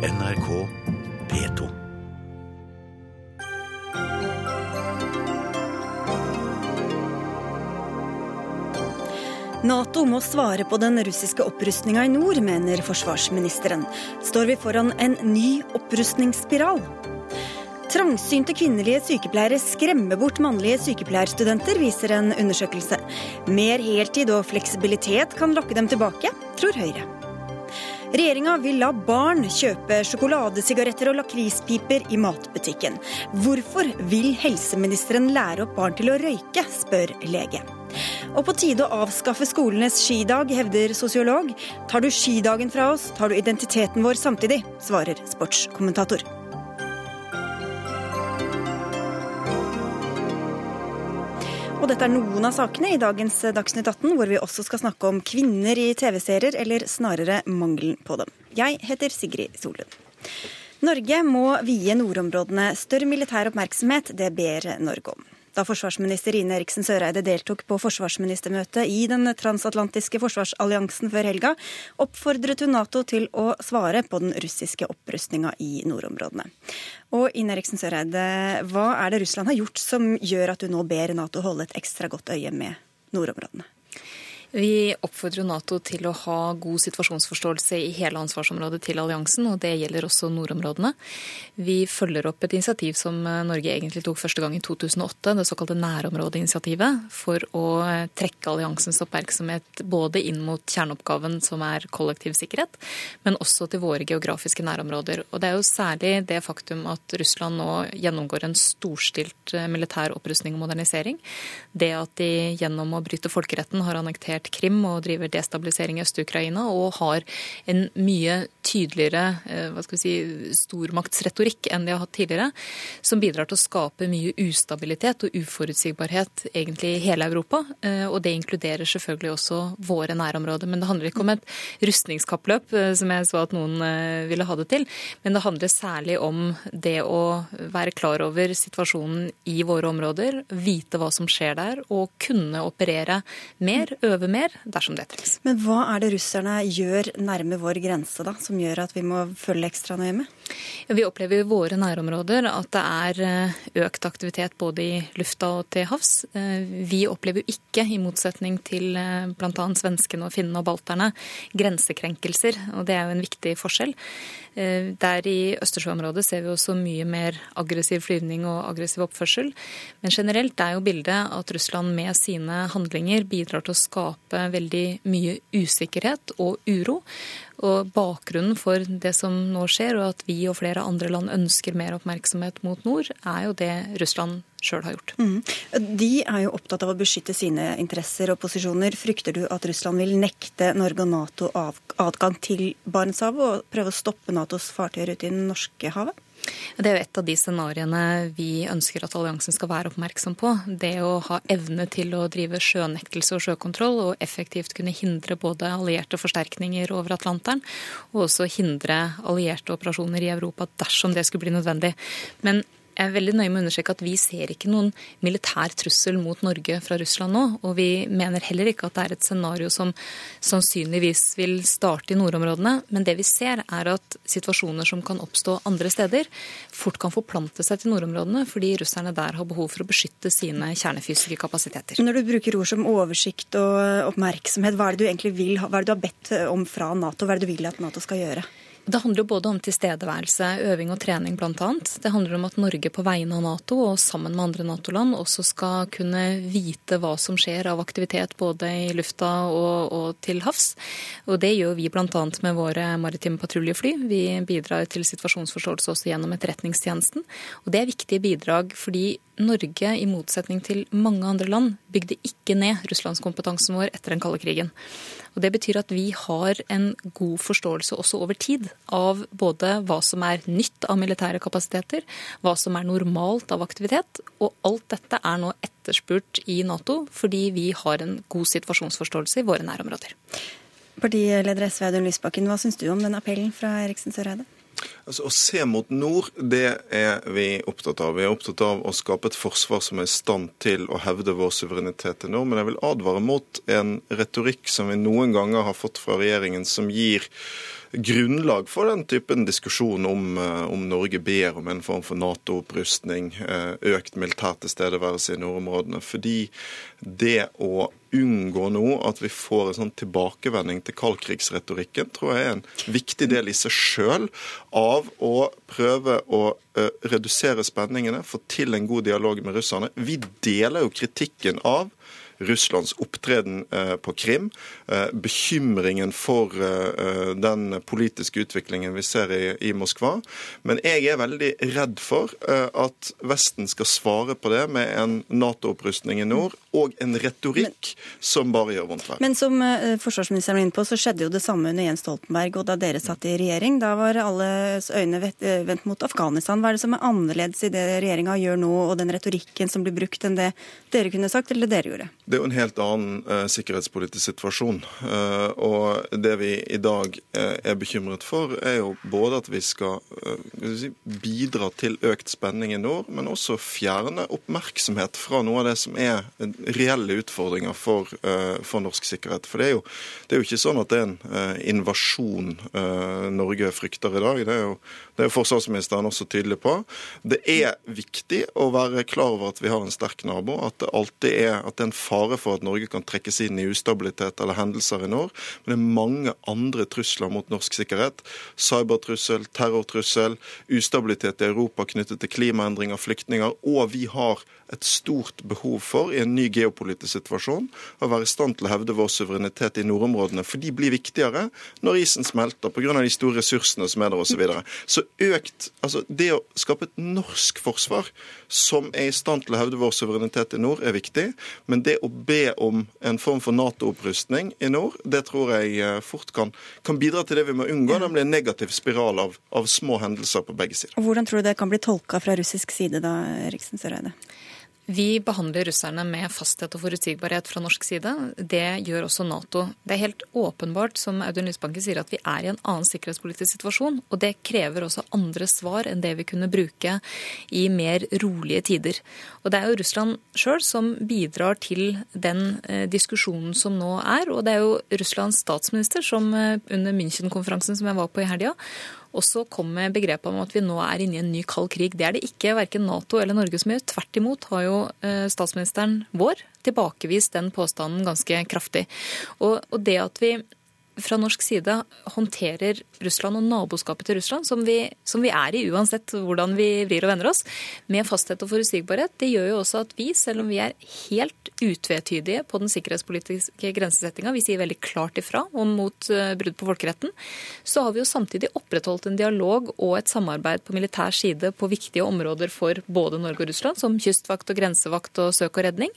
NRK P2. Nato må svare på den russiske opprustninga i nord, mener forsvarsministeren. Står vi foran en ny opprustningsspiral? Trangsynte kvinnelige sykepleiere skremmer bort mannlige sykepleierstudenter, viser en undersøkelse. Mer heltid og fleksibilitet kan lokke dem tilbake, tror Høyre. Regjeringa vil la barn kjøpe sjokoladesigaretter og lakrispiper i matbutikken. Hvorfor vil helseministeren lære opp barn til å røyke, spør lege. Og på tide å avskaffe skolenes skidag, hevder sosiolog. Tar du skidagen fra oss, tar du identiteten vår samtidig, svarer sportskommentator. Og dette er noen av sakene i dagens Dagsnytt 18, hvor vi også skal snakke om kvinner i TV-serier, eller snarere mangelen på dem. Jeg heter Sigrid Solund. Norge må vie nordområdene større militær oppmerksomhet. Det ber Norge om. Da forsvarsminister Ine Eriksen Søreide deltok på forsvarsministermøtet i den transatlantiske forsvarsalliansen før helga, oppfordret hun Nato til å svare på den russiske opprustninga i nordområdene. Og Ine Eriksen Søreide, hva er det Russland har gjort som gjør at du nå ber Nato holde et ekstra godt øye med nordområdene? Vi oppfordrer Nato til å ha god situasjonsforståelse i hele ansvarsområdet til alliansen, og det gjelder også nordområdene. Vi følger opp et initiativ som Norge egentlig tok første gang i 2008, det såkalte nærområdeinitiativet, for å trekke alliansens oppmerksomhet både inn mot kjerneoppgaven som er kollektiv sikkerhet, men også til våre geografiske nærområder. Og det er jo særlig det faktum at Russland nå gjennomgår en storstilt militær opprustning og modernisering. Det at de gjennom å bryte folkeretten har annektert annektert Krim og driver destabilisering i Øst-Ukraina og har en mye tydeligere hva skal vi si, stormaktsretorikk enn de har hatt tidligere, som bidrar til å skape mye ustabilitet og uforutsigbarhet egentlig i hele Europa. Og det inkluderer selvfølgelig også våre nærområder. Men det handler ikke om et rustningskappløp, som jeg så at noen ville ha det til, men det handler særlig om det å være klar over situasjonen i våre områder, vite hva som skjer der, og kunne operere mer, øve mer dersom det trengs. Men hva er det russerne gjør nærme vår grense, da, som gjør at vi må følge ekstra nøye med? Vi opplever i våre nærområder at det er økt aktivitet både i lufta og til havs. Vi opplever jo ikke, i motsetning til bl.a. svenskene og finnene og balterne, grensekrenkelser. Og det er jo en viktig forskjell. Der i Østersjøområdet ser vi også mye mer aggressiv flyvning og aggressiv oppførsel. Men generelt er jo bildet at Russland med sine handlinger bidrar til å skape veldig mye usikkerhet og uro. Og bakgrunnen for det som nå skjer, og at vi og flere andre land ønsker mer oppmerksomhet mot nord, er jo det Russland sjøl har gjort. Mm. De er jo opptatt av å beskytte sine interesser og posisjoner. Frykter du at Russland vil nekte Norge og Nato adgang til Barentshavet og prøve å stoppe Natos fartøyer ute i Norskehavet? norske havet? Det er jo et av de scenarioene vi ønsker at alliansen skal være oppmerksom på. Det å ha evne til å drive sjønektelse og sjøkontroll, og effektivt kunne hindre både allierte forsterkninger over Atlanteren, og også hindre allierte operasjoner i Europa dersom det skulle bli nødvendig. Men jeg er veldig nøye med å understreke at vi ser ikke noen militær trussel mot Norge fra Russland nå. Og vi mener heller ikke at det er et scenario som sannsynligvis vil starte i nordområdene. Men det vi ser, er at situasjoner som kan oppstå andre steder, fort kan forplante seg til nordområdene, fordi russerne der har behov for å beskytte sine kjernefysiske kapasiteter. Når du bruker ord som oversikt og oppmerksomhet, hva er det du egentlig vil, hva er det du har bedt om fra Nato? Hva er det du vil at Nato skal gjøre? Det handler jo både om tilstedeværelse, øving og trening bl.a. Det handler om at Norge på vegne av Nato og sammen med andre Nato-land også skal kunne vite hva som skjer av aktivitet både i lufta og, og til havs. Og det gjør vi bl.a. med våre maritime patruljefly. Vi bidrar til situasjonsforståelse også gjennom Etterretningstjenesten. Og det er viktige bidrag fordi Norge, i motsetning til mange andre land, bygde ikke ned russlandskompetansen vår etter den kalde krigen. Og Det betyr at vi har en god forståelse også over tid av både hva som er nytt av militære kapasiteter, hva som er normalt av aktivitet. Og alt dette er nå etterspurt i Nato fordi vi har en god situasjonsforståelse i våre nærområder. Partileder SV Audun Lysbakken, hva syns du om den appellen fra Eriksen Søreide? Altså, Å se mot nord, det er vi opptatt av. Vi er opptatt av å skape et forsvar som er i stand til å hevde vår suverenitet til nord. Men jeg vil advare mot en retorikk som vi noen ganger har fått fra regjeringen, som gir grunnlag for den typen diskusjon om, om Norge ber om en form for Nato-opprustning, økt militær tilstedeværelse i nordområdene. Fordi det å unngå nå at vi får en sånn tilbakevending til kaldkrigsretorikken, tror jeg er en viktig del i seg sjøl av å prøve å redusere spenningene, få til en god dialog med russerne. Vi deler jo kritikken av Russlands opptreden eh, på Krim, eh, bekymringen for eh, den politiske utviklingen vi ser i, Moskva. Men jeg er veldig redd for at Vesten skal svare på det med en Nato-opprustning i nord og en retorikk som bare gjør vondt verre. Men som forsvarsministeren var inne på, så skjedde jo det samme under Jens Stoltenberg og da dere satt i regjering. Da var alles øyne vendt mot Afghanistan. Hva er det som er annerledes i det regjeringa gjør nå, og den retorikken som blir brukt, enn det dere kunne sagt, eller det dere gjorde? Det er jo en helt annen eh, sikkerhetspolitisk situasjon. Eh, og det vi i dag eh, er bekymret for, er jo både at vi skal si, bidra til økt spenning i nord, men også fjerne oppmerksomhet fra noe av det som er reelle utfordringer for, for norsk sikkerhet. For det er, jo, det er, jo, ikke sånn at det er en invasjon Norge frykter i dag. Det er jo det er forsvarsministeren også tydelig på. Det er viktig å være klar over at vi har en sterk nabo, at det alltid er, at det er en fare for at Norge kan trekkes inn i ustabilitet eller hendelser i nord. Men det er mange andre trusler mot norsk sikkerhet. Cybertrussel, terrortrussel, ustabilitet i Europa knyttet til klimaendringer, flyktninger. Og vi har et stort behov for i en ny geopolitisk situasjon å være i stand til å hevde vår suverenitet i nordområdene. For de blir viktigere når isen smelter pga. de store ressursene som er der osv. Så, videre. så økt, altså Det å skape et norsk forsvar som er i stand til å hevde vår suverenitet i nord, er viktig. Men det å be om en form for Nato-opprustning i nord, det tror jeg eh, fort kan, kan, bidra til det vi må unngå, nemlig en negativ spiral av, av små hendelser på begge sider. Og Hvordan tror du det kan bli tolka fra russisk side da, Eriksen Søreide? Vi behandler russerne med fasthet og forutsigbarhet fra norsk side. Det gjør også Nato. Det er helt åpenbart, som Audun Lysbanken sier, at vi er i en annen sikkerhetspolitisk situasjon. Og det krever også andre svar enn det vi kunne bruke i mer rolige tider. Og det er jo Russland sjøl som bidrar til den eh, diskusjonen som nå er. Og det er jo Russlands statsminister som eh, under München-konferansen som jeg var på i helga, også så kommer begrepet om at vi nå er inne i en ny kald krig. Det er det ikke verken Nato eller Norge som gjør. Tvert imot har jo eh, statsministeren vår tilbakevist den påstanden ganske kraftig. Og, og det at vi fra norsk side håndterer Russland og naboskapet til Russland, som vi, som vi, er i uansett hvordan vi vrir og vender oss, med fasthet og forutsigbarhet, det gjør jo også at vi, selv om vi er helt utvetydige på den sikkerhetspolitiske grensesettinga, vi sier veldig klart ifra om mot uh, brudd på folkeretten, så har vi jo samtidig opprettholdt en dialog og et samarbeid på militær side på viktige områder for både Norge og Russland, som kystvakt og grensevakt og søk og redning,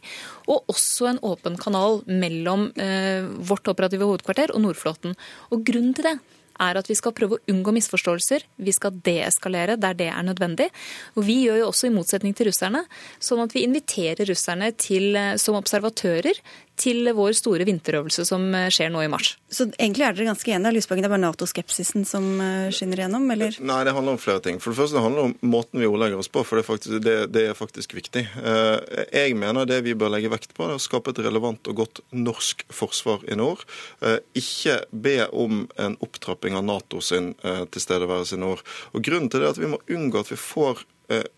og også en åpen kanal mellom eh, vårt operative hovedkvarter og Nordflåten flåten. Og grunnen til det er at vi skal prøve å unngå misforståelser. Vi skal deeskalere der det er nødvendig. Og vi gjør jo også i motsetning til russerne, sånn at vi inviterer russerne til, eh, som observatører til vår store vinterøvelse som eh, skjer nå i mars. Så egentlig er dere ganske enige? Lysbakken, det er bare Nato-skepsisen som eh, skinner igjennom, eller? Nei, det handler om flere ting. For det første det handler om måten vi ordlegger oss på, for det er, faktisk, det, det er faktisk viktig. Eh, jeg mener det vi bør legge vekt på, er å skape et relevant og godt norsk forsvar i nord. Ikke be om en opptrapping av NATO sin tilstedeværelse i nord. Og Grunnen til det er at vi må unngå at vi får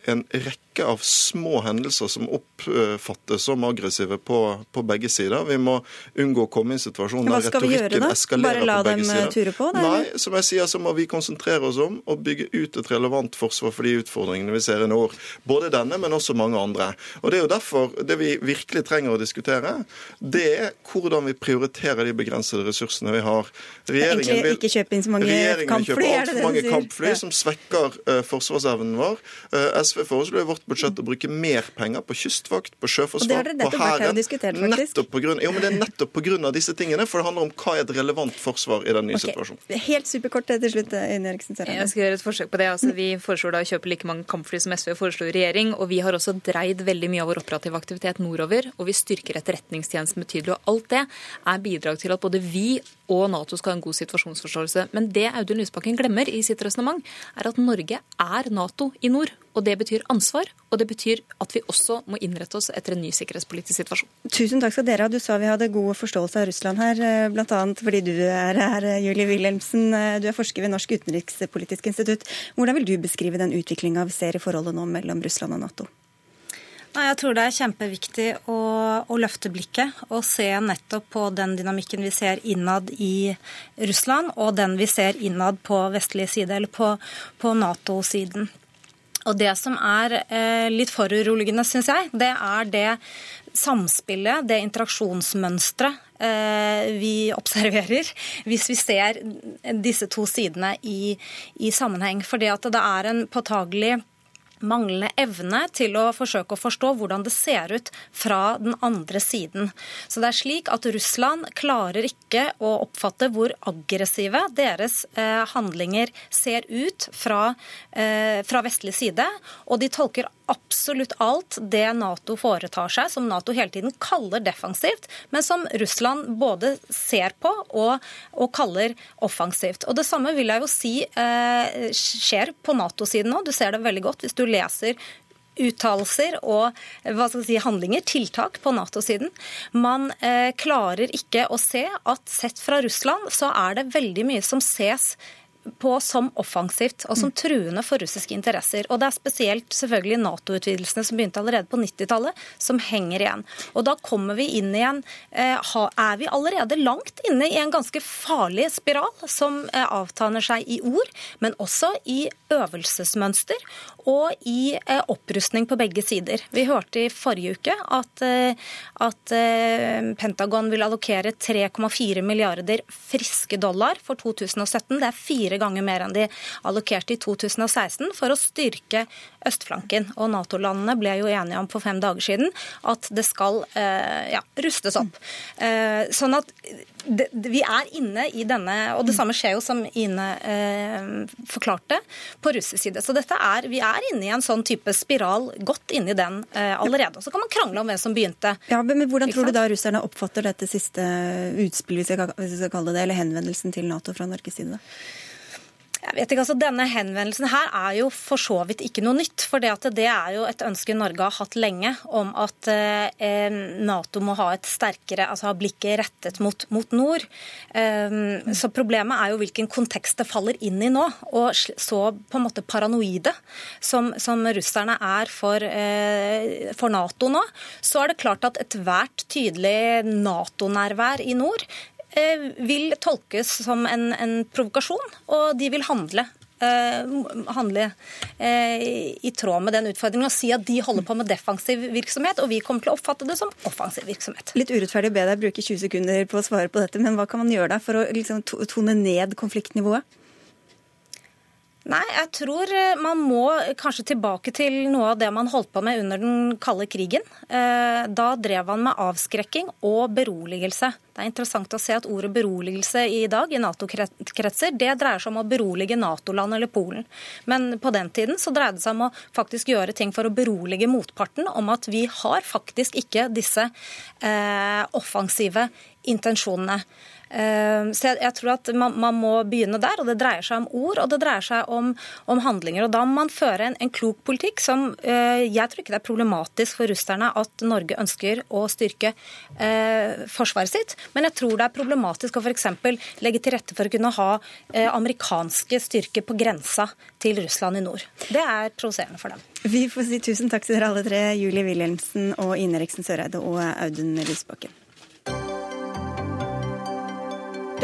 en rekke rekke av små hendelser som oppfattes som aggressive på, på begge sider. Vi må unngå å komme i en situasjon der retorikken eskalerer på begge sider. Bare la dem Ture på, Nei, som jeg sier, så må vi konsentrere oss om å bygge ut et relevant forsvar for de utfordringene vi ser i nord. Både denne, men også mange andre. Og Det er jo derfor det vi virkelig trenger å diskutere, det er hvordan vi prioriterer de begrensede ressursene vi har. Regjeringen vil ikke kjøpe inn så mange kampfly, kjøpe altfor mange kampfly, som svekker uh, forsvarsevnen vår. Uh, SV foreslår i vårt budsjett å bruke mer penger på kystvakt, på sjøforsvar, på hæren. Nettopp på grunn, jo, men det er nettopp pga. disse tingene, for det handler om hva er et relevant forsvar i den nye okay. situasjonen. Helt superkort til slutt, Ine Eriksen Søreide. Jeg skal gjøre et forsøk på det. Altså, vi foreslår da å kjøpe like mange kampfly som SV foreslo i regjering, og vi har også dreid veldig mye av vår operative aktivitet nordover, og vi styrker etterretningstjenesten betydelig. Og alt det er bidrag til at både vi og Nato skal ha en god situasjonsforståelse. Men det Audun Lysbakken glemmer i sitt resonnement, er at Norge er Nato i nord. Og det betyr ansvar, og det betyr at vi også må innrette oss etter en ny sikkerhetspolitisk situasjon. Tusen takk skal dere ha. Du sa vi hadde god forståelse av Russland her, eh, bl.a. fordi du er her, Julie Wilhelmsen. Eh, du er forsker ved Norsk utenrikspolitisk institutt. Hvordan vil du beskrive den utviklinga vi ser i forholdet nå mellom Russland og Nato? Nei, Jeg tror det er kjempeviktig å, å, løfte blikket og se nettopp på den dynamikken vi ser innad i Russland, og den vi ser innad på vestlig side, eller på, på Nato-siden. Og Det som er eh, litt foruroligende, syns jeg, det er det samspillet, det interaksjonsmønsteret eh, vi observerer hvis vi ser disse to sidene i, i sammenheng. Fordi at det er en påtagelig manglende evne til å forsøke å forstå hvordan det ser ut fra den andre siden. Så det er slik at Russland klarer ikke å oppfatte hvor aggressive deres eh, handlinger ser ut fra, eh, fra vestlig side, og de tolker absolutt alt det Nato foretar seg, som Nato hele tiden kaller defensivt, men som Russland både ser på og, og kaller offensivt. Og Det samme vil jeg jo si eh, skjer på Nato-siden nå. Du ser det veldig godt hvis du leser uttalelser og skal si, handlinger, tiltak på Nato-siden. Man eh, klarer ikke å se at sett fra Russland så er det veldig mye som ses på som offensivt og som mm. truende for russiske interesser. Og det er spesielt selvfølgelig Nato-utvidelsene som begynte allerede på 90-tallet, som henger igjen. Og da kommer vi inn igjen eh, Er vi allerede langt inne i en ganske farlig spiral som eh, avtaner seg i ord, men også i øvelsesmønster og i eh, opprustning på begge sider. Vi hørte i forrige uke at, at Pentagon vil allokere 3,4 milliarder friske dollar for 2017. Det er fire fire ganger mer enn de allokerte i 2016 for å styrke østflanken. Og Nato-landene ble jo enige om for fem dager siden at det skal eh, ja, rustes opp. Eh, sånn at vi er inne i denne, og det samme skjer jo som Ine eh, forklarte, på russisk side. Så dette er, vi er inne i en sånn type spiral, godt inni den allerede. Og så kan man krangle om hvem som begynte. Ja, men Hvordan tror du da russerne oppfatter dette siste utspillet, hvis vi skal kalle det, det, eller henvendelsen til Nato fra Norges side? Jeg vet ikke, altså Denne henvendelsen her er jo for så vidt ikke noe nytt. For det, er jo et ønske Norge har hatt lenge om at eh, Nato må ha et sterkere, altså ha blikket rettet mot, mot nord. Um, så problemet er jo hvilken kontekst det faller inn i nå. Og så på en måte paranoide som, som russerne er for, eh, for Nato nå, så er det klart at ethvert tydelig Nato-nærvær i nord Eh, vil tolkes som en, en provokasjon, og de vil handle eh, handle eh, i tråd med den utfordringen og si at de holder på med defensiv virksomhet, og vi kommer til å oppfatte det som offensiv virksomhet. Litt urettferdig å be deg bruke 20 sekunder på å svare på dette, men hva kan man gjøre da for å liksom, tone ned konfliktnivået? Nei, jeg tror eh, man må kanskje tilbake til noe av det man holdt på med under den kalde krigen. Eh, da drev man med avskrekking og beroligelse. Det er interessant å se at ordet beroligelse i dag i Nato-kretser det dreier seg om å berolige Nato-land eller Polen. Men på den tiden så dreide det seg om å faktisk gjøre ting for å berolige motparten om at vi har faktisk ikke disse eh, offensive intensjonene. Ehm, så jeg, jeg tror at man, man, må begynne der. og Det dreier seg om ord og det dreier seg om, om handlinger. og Da må man føre en, en klok politikk som uh, Jeg tror ikke det er problematisk for russerne at Norge ønsker å styrke eh, forsvaret sitt, men jeg tror det er problematisk å f.eks. legge til rette for å kunne ha eh, amerikanske styrker på grensa til Russland i nord. Det er provoserende for dem. Vi får si tusen takk til dere alle tre, Julie Wilhelmsen og Ine Riksen Søreide og Audun Lysbakken.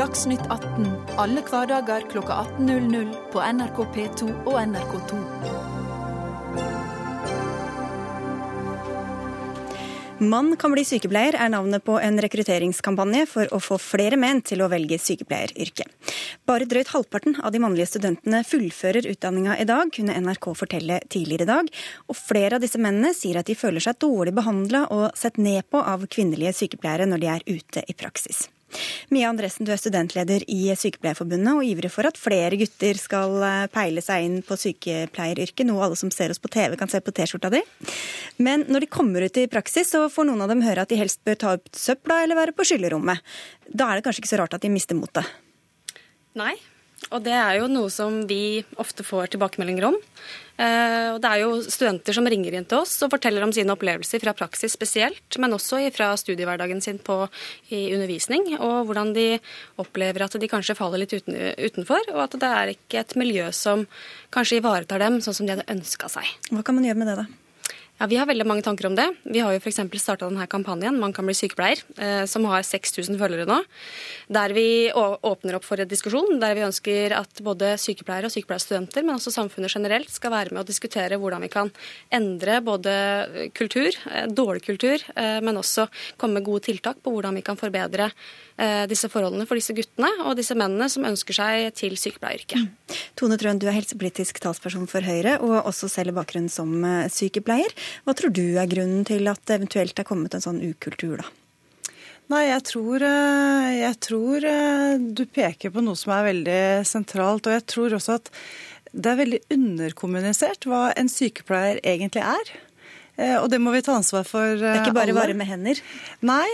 Dagsnytt 18 alle hverdager kl 18.00 på NRK P2 og NRK2. Mann kan bli sykepleier er navnet på en rekrutteringskampanje for å få flere menn til å velge sykepleieryrket. Bare drøyt halvparten av de mannlige studentene fullfører utdanninga i dag, kunne NRK fortelle tidligere i dag. Og flere av disse mennene sier at de føler seg dårlig behandla og sett ned på av kvinnelige sykepleiere når de er ute i praksis. Mia Andressen, du er studentleder i Sykepleierforbundet og ivrig for at flere gutter skal eh, peile seg inn på sykepleieryrket, noe alle som ser oss på TV kan se på T-skjorta di. Men når de kommer ut i praksis, så får noen av dem høre at de helst bør ta opp søpla eller være på skyllerommet. Da er det kanskje ikke så rart at de mister motet? Nei, og det er jo noe som vi ofte får tilbakemeldinger om. Eh, og det er jo studenter som ringer inn til oss og forteller om sine opplevelser fra praksis spesielt, men også fra studiehverdagen sin på, i undervisning, og hvordan de opplever at de kanskje faller litt uten, utenfor, og at det er ikke et miljø som kanskje ivaretar dem sånn som de hadde ønska seg. Hva kan man gjøre med det, da? Ja, Vi har veldig mange tanker om det. Vi har jo f.eks. starta denne kampanjen Man kan bli sykepleier, eh, som har 6000 følgere nå. Der vi åpner opp for en diskusjon, der vi ønsker at både sykepleiere og sykepleierstudenter, men også samfunnet generelt, skal være med å diskutere hvordan vi kan endre både kultur, eh, dårlig kultur, eh, men også komme med gode tiltak på hvordan vi kan forbedre disse forholdene for disse guttene og disse mennene som ønsker seg til sykepleieryrket. Mm. Tone Trøen, du er helsepolitisk talsperson for Høyre, og også selv bakgrunn som sykepleier. Hva tror du er grunnen til at det eventuelt er kommet en sånn ukultur, da? Nei, jeg tror, eh, jeg tror, eh, du peker på noe som er veldig sentralt. Og jeg tror også at det er veldig underkommunisert hva en sykepleier egentlig er. Eh, og det må vi ta ansvar for alle. Det er ikke bare varme hender? Nei.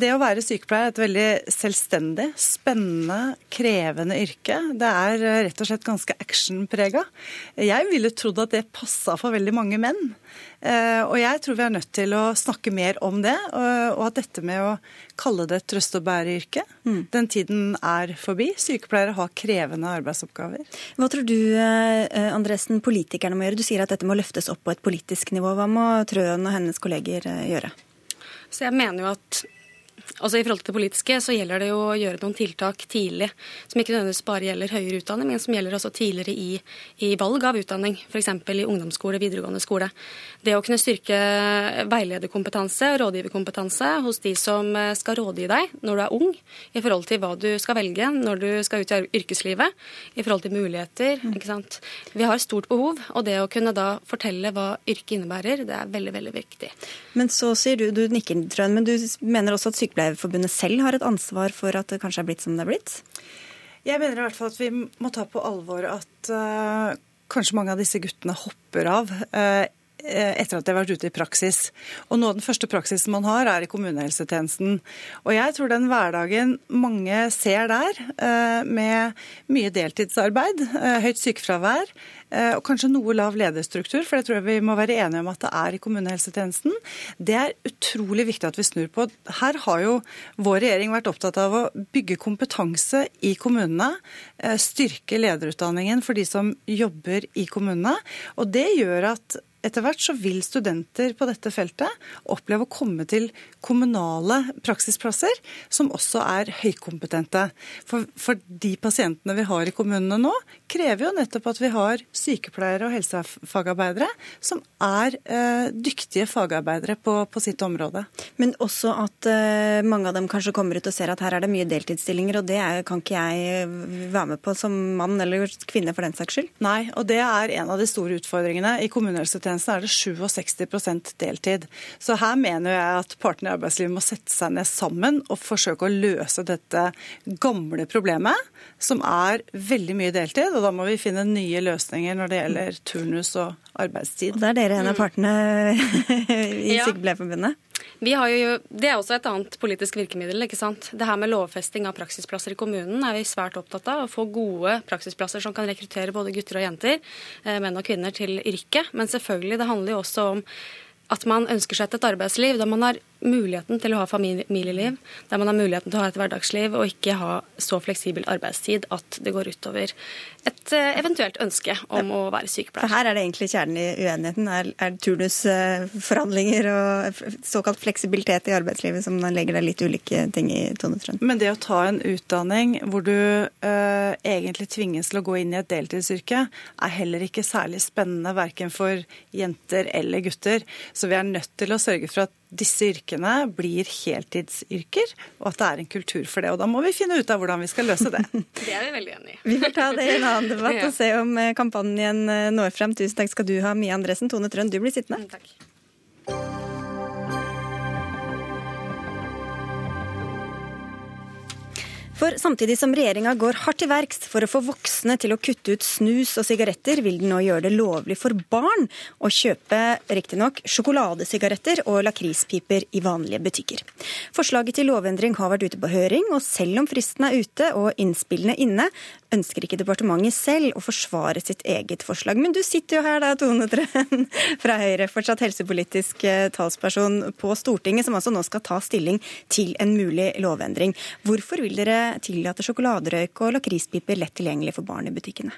Det å være sykepleier er et veldig selvstendig, spennende, krevende yrke. Det er rett og slett ganske actionprega. Jeg ville trodd at det passa for veldig mange menn. Eh, og jeg tror vi er nødt til å snakke mer om det, og at dette med å kalle det et trøst og bære-yrke, mm. den tiden er forbi. Sykepleiere har krevende arbeidsoppgaver. Hva tror du eh, Andresen, politikerne må gjøre? Du sier at dette må løftes opp på et politisk nivå. Hva må Trøen og hennes kolleger eh, gjøre? Så jeg mener jo at Altså I forhold til det politiske så gjelder det jo å gjøre noen tiltak tidlig, som ikke nødvendigvis bare gjelder høyere utdanning, men som gjelder også tidligere i, i valg av utdanning, f.eks. i ungdomsskole, videregående skole. Det å kunne styrke veilederkompetanse og rådgiverkompetanse hos de som eh, skal rådgi deg når du er ung, i forhold til hva du skal velge når du skal ut i yrkeslivet, i forhold til muligheter. ikke sant? Vi har stort behov, og det å kunne da fortelle hva yrket innebærer, det er veldig, veldig viktig. Men så sier du, du nikker, Trøen, men du mener også at sykepleiere Sykepleierforbundet selv har et ansvar for at det kanskje er blitt som det er blitt? Jeg mener i hvert fall at vi må ta på alvor at uh, kanskje mange av disse guttene hopper av. Uh, etter at de har vært ute i praksis. Og av den første praksisen man har, er i kommunehelsetjenesten. Og jeg tror den hverdagen mange ser der, eh, med mye deltidsarbeid, høyt sykefravær, Eh, og kanskje noe lav lederstruktur, for det tror jeg vi må være enige om at det er i kommunehelsetjenesten. Det er utrolig viktig at vi snur på. Her har jo vår regjering vært opptatt av å bygge kompetanse i kommunene, eh, styrke lederutdanningen for de som jobber i kommunene. Og det gjør at etter hvert så vil studenter på dette feltet oppleve å komme til kommunale praksisplasser som også er høykompetente. For, for, de pasientene vi har i kommunene nå, krever jo nettopp at vi har sykepleiere og helsefagarbeidere som er eh, dyktige fagarbeidere på, på, sitt område. Men også at eh, mange av dem kanskje kommer ut og ser at her er det mye deltidsstillinger, og det er, kan ikke jeg være med på som mann eller kvinne for den saks skyld? Nei, og det er en av de store utfordringene. I kommunehelsetjenesten er det 67% deltid. Så her mener jeg at partene i arbeidslivet må sette seg ned sammen og forsøke å løse dette gamle problemet, som er veldig mye deltid. Og da må vi finne nye løsninger når det gjelder turnus og arbeidstid. Og det er dere en av partene i. Sykepleierforbundet? Jo, det er også et annet politisk virkemiddel. ikke sant? Det her med lovfesting av praksisplasser i kommunen er vi svært opptatt av. Å få gode praksisplasser som kan rekruttere både gutter og jenter, eh, menn og kvinner, til yrket. Men selvfølgelig, det handler jo også om at man ønsker seg et arbeidsliv der man har muligheten til å ha familieliv, der man har muligheten til å ha et hverdagsliv og ikke ha så fleksibel arbeidstid at det går utover et eh, eventuelt ønske om å være sykepleier. For her er det egentlig kjernen i uenigheten. Er, er turnusforhandlinger og såkalt fleksibilitet i arbeidslivet som legger deg litt ulike ting i, Tone Trønd? Men det å ta en utdanning hvor du øh, egentlig tvinges til å gå inn i et deltidsyrke, er heller ikke særlig spennende verken for jenter eller gutter. Så vi er nødt til å sørge for at disse yrkene blir heltidsyrker, og at det er en kultur for det. Og da må vi finne ut av hvordan vi skal løse det. det er vi veldig enig i. Vi får ta det i en annen debatt og se om eh, kampanjen eh, når frem. Tusen takk skal du ha, Mia Andresen. Tone Trønd, du blir sittende. Mm, takk. For samtidig som regjeringa går hardt til verks for å få voksne til å kutte ut snus og sigaretter, vil den nå gjøre det lovlig for barn å kjøpe riktignok sjokoladesigaretter og lakrispiper i vanlige butikker. Forslaget til lovendring har vært ute på høring, og selv om fristen er ute og innspillene inne, ønsker ikke departementet selv å forsvare sitt eget forslag. Men du sitter jo her da, Tone Trøen fra Høyre, fortsatt helsepolitisk eh, talsperson på Stortinget, som altså nå skal ta stilling til en mulig lovendring. Hvorfor vil dere tillate sjokoladerøyk og lakrispiper lett tilgjengelig for barn i butikkene?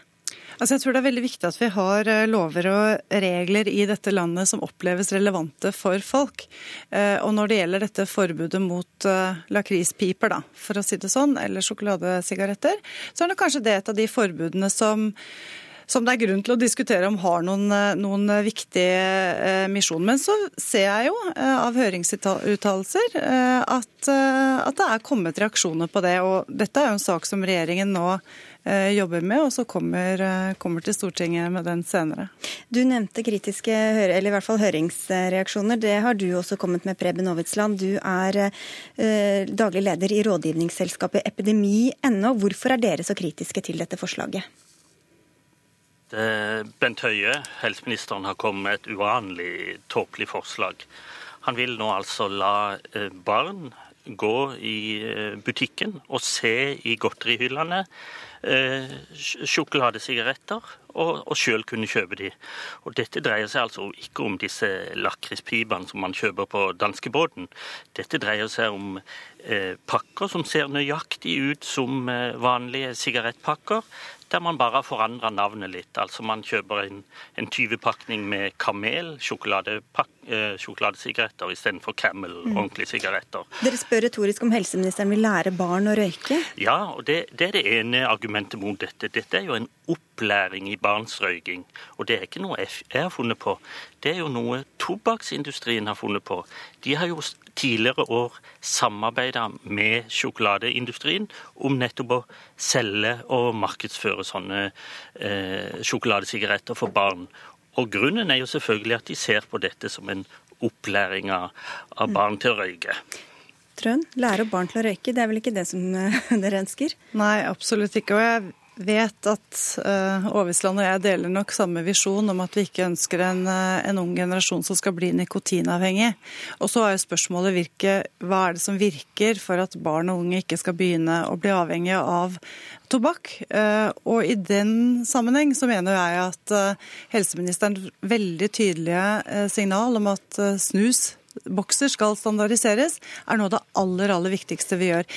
Altså jeg tror det er veldig viktig at vi har eh, lover og regler i dette landet som oppleves relevante for folk. Eh, og når det gjelder dette forbudet mot eh, lakrispiper, da, for å si det sånn, eller sjokoladesigaretter, så er det kanskje det et av de forbudene som som det er grunn til å diskutere om har noen, noen viktige eh, misjon. Men så ser jeg jo eh, av høringsuttalelser eh, at, at, det er kommet reaksjoner på det. Og dette er jo en sak som regjeringen nå Eh, jobber med, og så kommer, eh, kommer, til Stortinget med den senere. Du nevnte kritiske, eller i hvert fall høringsreaksjoner. Det har du også kommet med, Preben Aavitsland. Du er eh, daglig leder i rådgivningsselskapet epidemi.no. Hvorfor er dere så kritiske til dette forslaget? Bent Høie, helseministeren, har kommet med et uvanlig tåpelig forslag. Han vil nå altså la barn gå i butikken og se i godterihyllene eh, sjokoladesigaretter, og, og sjøl kunne kjøpe de. Og Dette dreier seg altså ikke om disse lakrispipene som man kjøper på danskebåten. Dette dreier seg om eh, pakker som ser nøyaktig ut som eh, vanlige sigarettpakker, der man bare har forandra navnet litt. Altså man kjøper en, en 20-pakning med Kamel eh, sjokoladesigaretter istedenfor Camel mm. ordentlige sigaretter. Dere spør retorisk om helseministeren vil lære barn å røyke? Ja, og det, det er det ene argumentet mot dette. Dette er jo en opplæring i barns røyking. Og det er ikke noe jeg har funnet på. Det er jo noe tobakksindustrien har funnet på. De har jo tidligere år samarbeida med sjokoladeindustrien om nettopp å selge og markedsføre sånne eh, sjokoladesigaretter for barn. Og Grunnen er jo selvfølgelig at de ser på dette som en opplæring av, av barn til å røyke. Trøen, lære barn til å røyke, det er vel ikke det som dere ønsker? Nei, absolutt ikke. Og jeg vet at uh, Aavitsland og jeg deler nok samme visjon om at vi ikke ønsker en, uh, en ung generasjon som skal bli nikotinavhengig. Og så er jo spørsmålet virke, hva er det som virker for at barn og unge ikke skal begynne å bli avhengige av tobakk. Uh, og i den sammenheng så mener jeg at helseministeren veldig tydelige signal om at snus bokser skal standardiseres, er noe av det aller, aller viktigste vi gjør.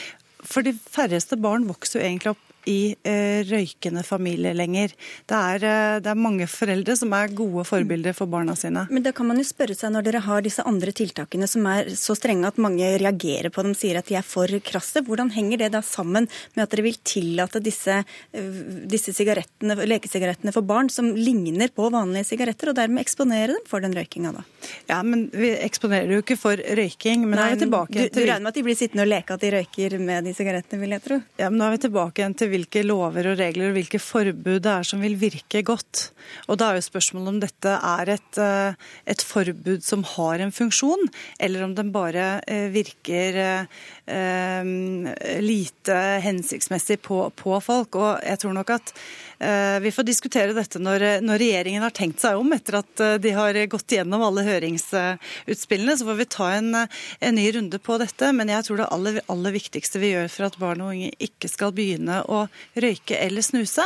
For de færreste barn vokser jo egentlig opp i eh, røykende familie lenger. Det er, eh, det er, mange foreldre som er gode forbilder for barna sine. Men da kan man jo spørre seg, når dere har disse andre tiltakene som er så strenge at mange reagerer på dem, sier at de er for krasse, hvordan henger det da sammen med at dere vil tillate disse, eh, disse lekesigarettene for barn som ligner på vanlige sigaretter, og dermed eksponere dem for den røykinga da? Ja, men vi eksponerer jo ikke for røyking. Men Nei, er vi tilbake du, du regner med at de blir sittende og leke at de røyker med de sigarettene, vil jeg tro? Ja, men nå er vi tilbake igjen til hvilke lover og regler og hvilke forbud det er som vil virke godt. Og Da er jo spørsmålet om dette er et, eh, et forbud som har en funksjon, eller om den bare eh, virker eh, lite hensiktsmessig på, på folk. Og jeg tror nok at Eh, vi får diskutere dette når, når, regjeringen har tenkt seg om etter at eh, de har gått gjennom alle høringsutspillene. Så får vi ta en, en ny runde på dette. Men jeg tror det aller, aller, viktigste vi gjør for at barn og unge ikke skal begynne å røyke eller snuse,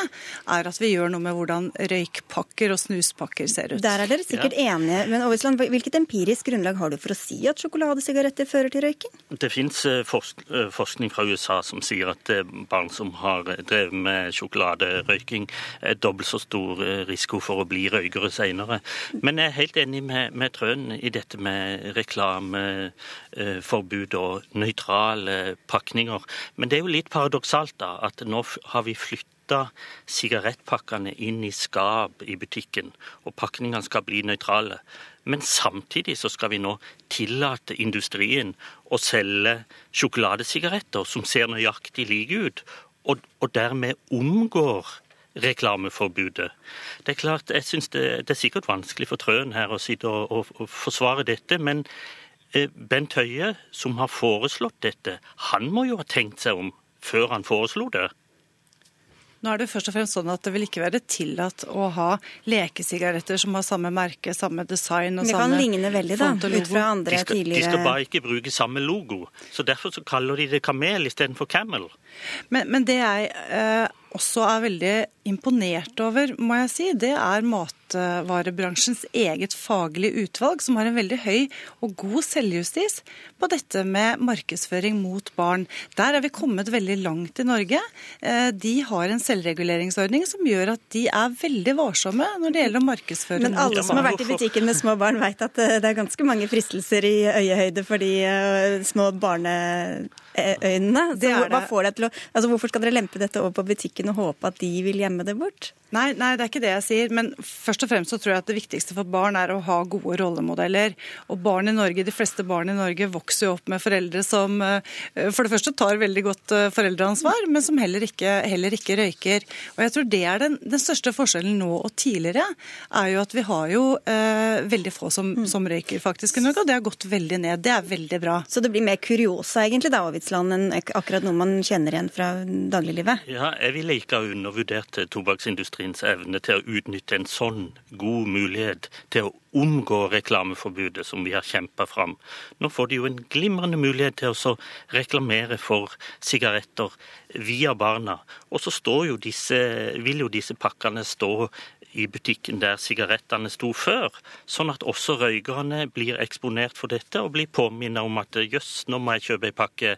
er at vi gjør noe med hvordan røykpakker og snuspakker ser ut. Der er dere sikkert ja. enige. Men Aavitsland, hvilket empirisk grunnlag har du for å si at sjokoladesigaretter fører til røyking? Det fins eh, forskning fra USA som sier at barn som har drevet med sjokoladerøyking, er dobbelt så stor eh, risiko for å bli røykere senere. Men jeg er helt enig med, med Trøen i dette med reklameforbud og nøytrale pakninger. Men det er jo litt paradoksalt da, at nå har vi flytta sigarettpakkene inn i skap i butikken, og pakningene skal bli nøytrale. Men samtidig så skal vi nå tillate industrien å selge sjokoladesigaretter som ser nøyaktig like ut, og, og dermed omgår reklameforbudet. Det er klart, jeg synes det, det, er sikkert vanskelig for Trøen her å sitte og, og, og forsvare dette, men eh, Bent Høie, som har foreslått dette, han må jo ha tenkt seg om før han foreslo det. Nå er det først og fremst sånn at det vil ikke være tillatt å ha lekesigaretter som har samme merke, samme design og Det samme kan ligne veldig, da, ut fra andre De skal, de skal bare ikke bruke samme logo. Så Derfor så kaller de det Kamel istedenfor Camel. Men, men det jeg eh, også er veldig imponert over, må jeg si, det er matvarebransjens eget faglige utvalg, som har en veldig høy og god selvjustis på dette med markedsføring mot barn. Der er vi kommet veldig langt i Norge. Eh, de har en selvreguleringsordning som gjør at de er veldig varsomme når det gjelder å markedsføre Men mot alle som har vært i butikken med små barn, vet at eh, det er ganske mange fristelser i øyehøyde for de eh, små barneøynene. Altså Hvorfor skal dere lempe dette over på butikken og håpe at de vil gjemme det bort? Nei, nei, det er ikke det jeg sier. Men først og fremst så tror jeg at det viktigste for barn er å ha gode rollemodeller. Og barn i Norge, de fleste barn i Norge vokser jo opp med foreldre som eh, for det første tar veldig godt eh, foreldreansvar, men som heller ikke, heller ikke røyker. Og jeg tror det er den, den største forskjellen nå og tidligere, er jo at vi har jo eh, veldig få som, som røyker faktisk i Norge, og det har gått veldig ned. Det er veldig bra. Så det blir mer kuriosa egentlig da, Aavitsland, enn akkurat noe man kjenner igjen fra dagliglivet? Ja, jeg ville ikke ha undervurdert eh, tobakksindustriens evne til å utnytte en sånn god mulighet til å omgå reklameforbudet som vi har kjempa fram. Nå får de jo en glimrende mulighet til å reklamere for sigaretter via barna. Og så jo disse, vil jo disse pakkene stå i butikken der sigarettene sto før, sånn at også røykerne blir eksponert for dette og blir påminnet om at jøss, nå må jeg kjøpe ei pakke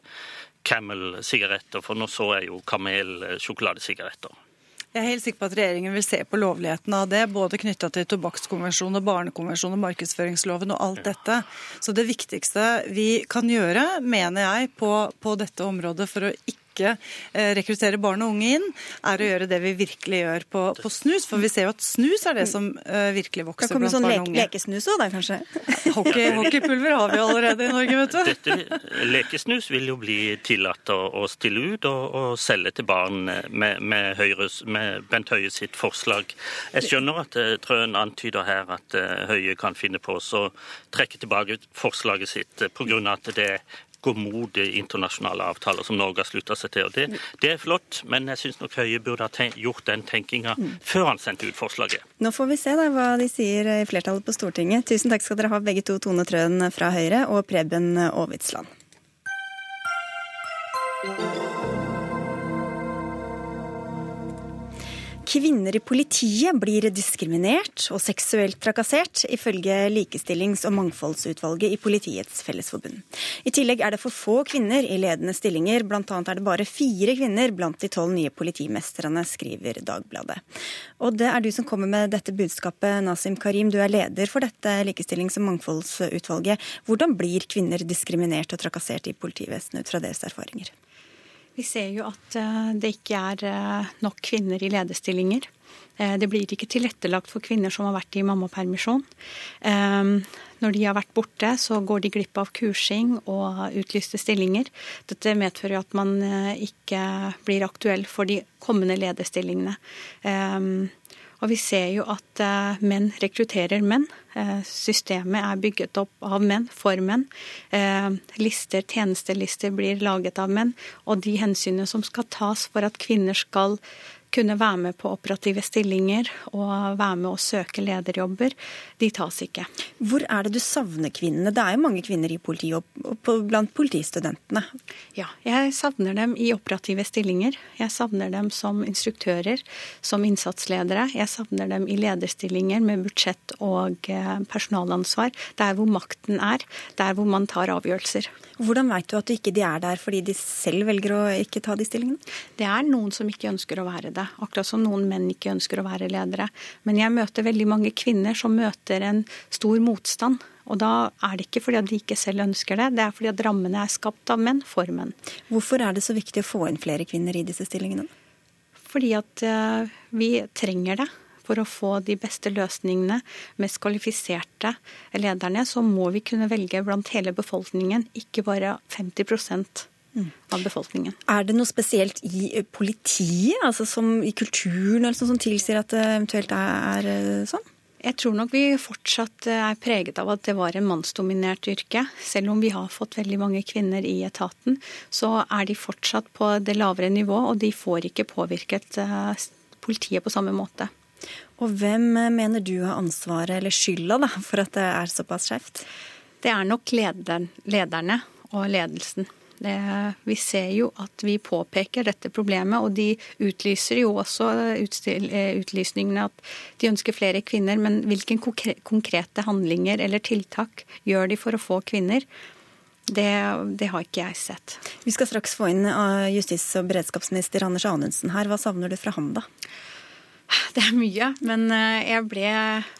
Camel-sigaretter, for nå så jeg jo Kamel-sjokoladesigaretter. Jeg er helt sikker på at regjeringen vil se på lovligheten av det, både knytta til tobakkskonvensjonen, barnekonvensjonen markedsføringsloven og alt dette. Så det viktigste vi kan gjøre, mener jeg, på, på dette området for å ikke eh, rekruttere barn og unge inn, er å gjøre det vi virkelig gjør på, på snus. For vi ser jo at snus er det som eh, virkelig vokser blant sånn barn og unge. lekesnus òg, da kanskje? Hockey, hockeypulver har vi allerede i Norge, vet du. Dette Lekesnus vil jo bli tillatt å, å stille ut og, og selge til barn med, med, Høyres, med Bent Høie sitt forslag. Jeg skjønner at eh, Trøen antyder her at Høie kan finne på å trekke tilbake forslaget sitt pga. at det går mot internasjonale avtaler som Norge har slutta seg til. Og det, det er flott, men jeg syns nok Høie burde ha gjort den tenkinga før han sendte ut forslaget. Nå får vi se da hva de sier i flertallet på Stortinget. Tusen takk skal dere ha begge to, Tone Trøen fra Høyre og Preben Aavitsland. Kvinner i politiet blir diskriminert og seksuelt trakassert, ifølge Likestillings- og mangfoldsutvalget i Politiets Fellesforbund. I tillegg er det for få kvinner i ledende stillinger, bl.a. er det bare fire kvinner blant de tolv nye politimestrene, skriver Dagbladet. Og det er du som kommer med dette budskapet, Nasim Karim. Du er leder for dette Likestillings- og mangfoldsutvalget. Hvordan blir kvinner diskriminert og trakassert i politivesenet ut fra deres erfaringer? Vi ser jo at eh, det ikke er eh, nok kvinner i lederstillinger. Eh, Det blir ikke tilrettelagt for kvinner som har vært i mammapermisjon. Når de har vært borte, så går de glipp av kursing og utlyste stillinger. Dette medfører at man ikke blir aktuell for de kommende lederstillingene. Og vi ser jo at eh, menn rekrutterer menn. Eh, systemet er bygget opp av menn, for menn. Eh, lister, tjenestelister blir laget av menn. Og de hensynene som skal tas for at kvinner skal kunne være med på operative stillinger og være med å søke lederjobber, de tas ikke. Hvor er det du savner kvinnene? Det er jo mange kvinner i politiet og blant politistudentene. Ja, jeg savner dem i operative stillinger. Jeg savner dem som instruktører, som innsatsledere. Jeg savner dem i lederstillinger med budsjett og eh, personalansvar. Der hvor makten er, der hvor man tar avgjørelser. Hvordan vet du at ikke de er der fordi de selv velger å ikke ta de stillingene? Det er noen som ikke ønsker å være det, akkurat som noen menn ikke ønsker å være ledere. Men jeg møter veldig mange kvinner som møter en stor motstand. Og da er det ikke fordi at de ikke selv ønsker det, det er fordi at rammene er skapt av menn for menn. Hvorfor er det så viktig å få inn flere kvinner i disse stillingene? Fordi at eh, vi trenger det. For å få de beste løsningene, mest kvalifiserte lederne, så må vi kunne velge blant hele befolkningen, ikke bare 50 av befolkningen. Er det noe spesielt i eh, politiet, altså som i kulturen eller sånn, som tilsier at det eventuelt er, er eh, sånn? Jeg tror nok vi fortsatt er preget av at det var en mannsdominert yrke. Selv om vi har fått veldig mange kvinner i etaten, så er de fortsatt på det lavere nivå, og de får ikke påvirket eh, politiet på samme måte. Og hvem mener du har ansvaret eller skylda da, for at det er såpass skjevt? Det er nok lederen, lederne og ledelsen. Det, vi ser jo at vi påpeker dette problemet, og de utlyser jo også eh, utlysningene at de ønsker flere kvinner. Men hvilke konkrete handlinger eller tiltak gjør de for å få kvinner? Det, det, har ikke jeg sett. Vi skal straks få inn eh, justis- og beredskapsminister Anders Anundsen her. Hva savner du fra ham, da? Det er mye, men eh, jeg ble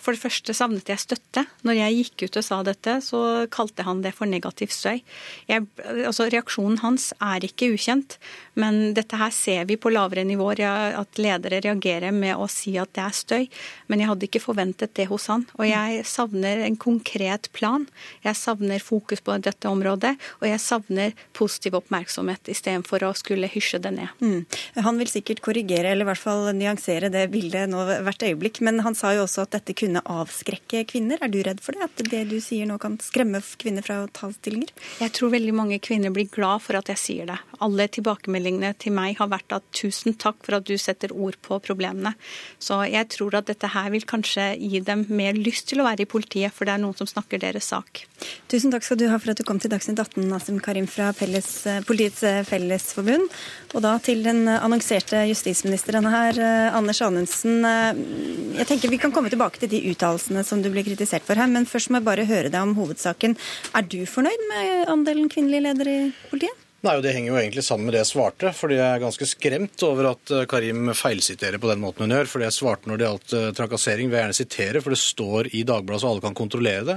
For det første savnet jeg støtte. Når jeg gikk ut og sa dette, så kalte han det for negativ støy. Jeg, altså, reaksjonen hans er ikke ukjent, men dette her ser vi på lavere nivåer, at ledere reagerer med å si at det er støy. Men jeg hadde ikke forventet det hos han. Og jeg savner en konkret plan. Jeg savner fokus på dette området, og jeg savner positiv oppmerksomhet istedenfor å skulle hysje det ned. Mm. Han vil sikkert korrigere, eller i hvert fall nyansere det bildet nå hvert øyeblikk. Men han sa jo også at dette kunne avskrekke kvinner. Er du redd for det? At det du sier nå kan skremme kvinner fra å ta stillinger? Jeg tror veldig mange kvinner blir glad for at jeg sier det. Alle tilbakemeldingene til meg har vært at tusen takk for at du setter ord på problemene. Så jeg tror at dette her vil kanskje gi dem mer lyst til å være i politiet, for det er noen som snakker deres sak. Tusen takk skal du ha for at du kom til Dagsnytt 18, Nasim Karim fra Felles, eh, Politiets eh, Fellesforbund. Og da til den annonserte justisministeren her, eh, Anders Anundsen. Jeg tenker Vi kan komme tilbake til de uttalelsene som du ble kritisert for her, men først må jeg bare høre deg om hovedsaken. Er du fornøyd med andelen kvinnelige ledere i politiet? Nei, og Det henger jo egentlig sammen med det jeg svarte. fordi Jeg er ganske skremt over at eh, Karim feilsiterer på den måten hun gjør. fordi Jeg svarte når det gjaldt eh, trakassering, vil jeg gjerne sitere, for det står i Dagbladet så alle kan kontrollere det.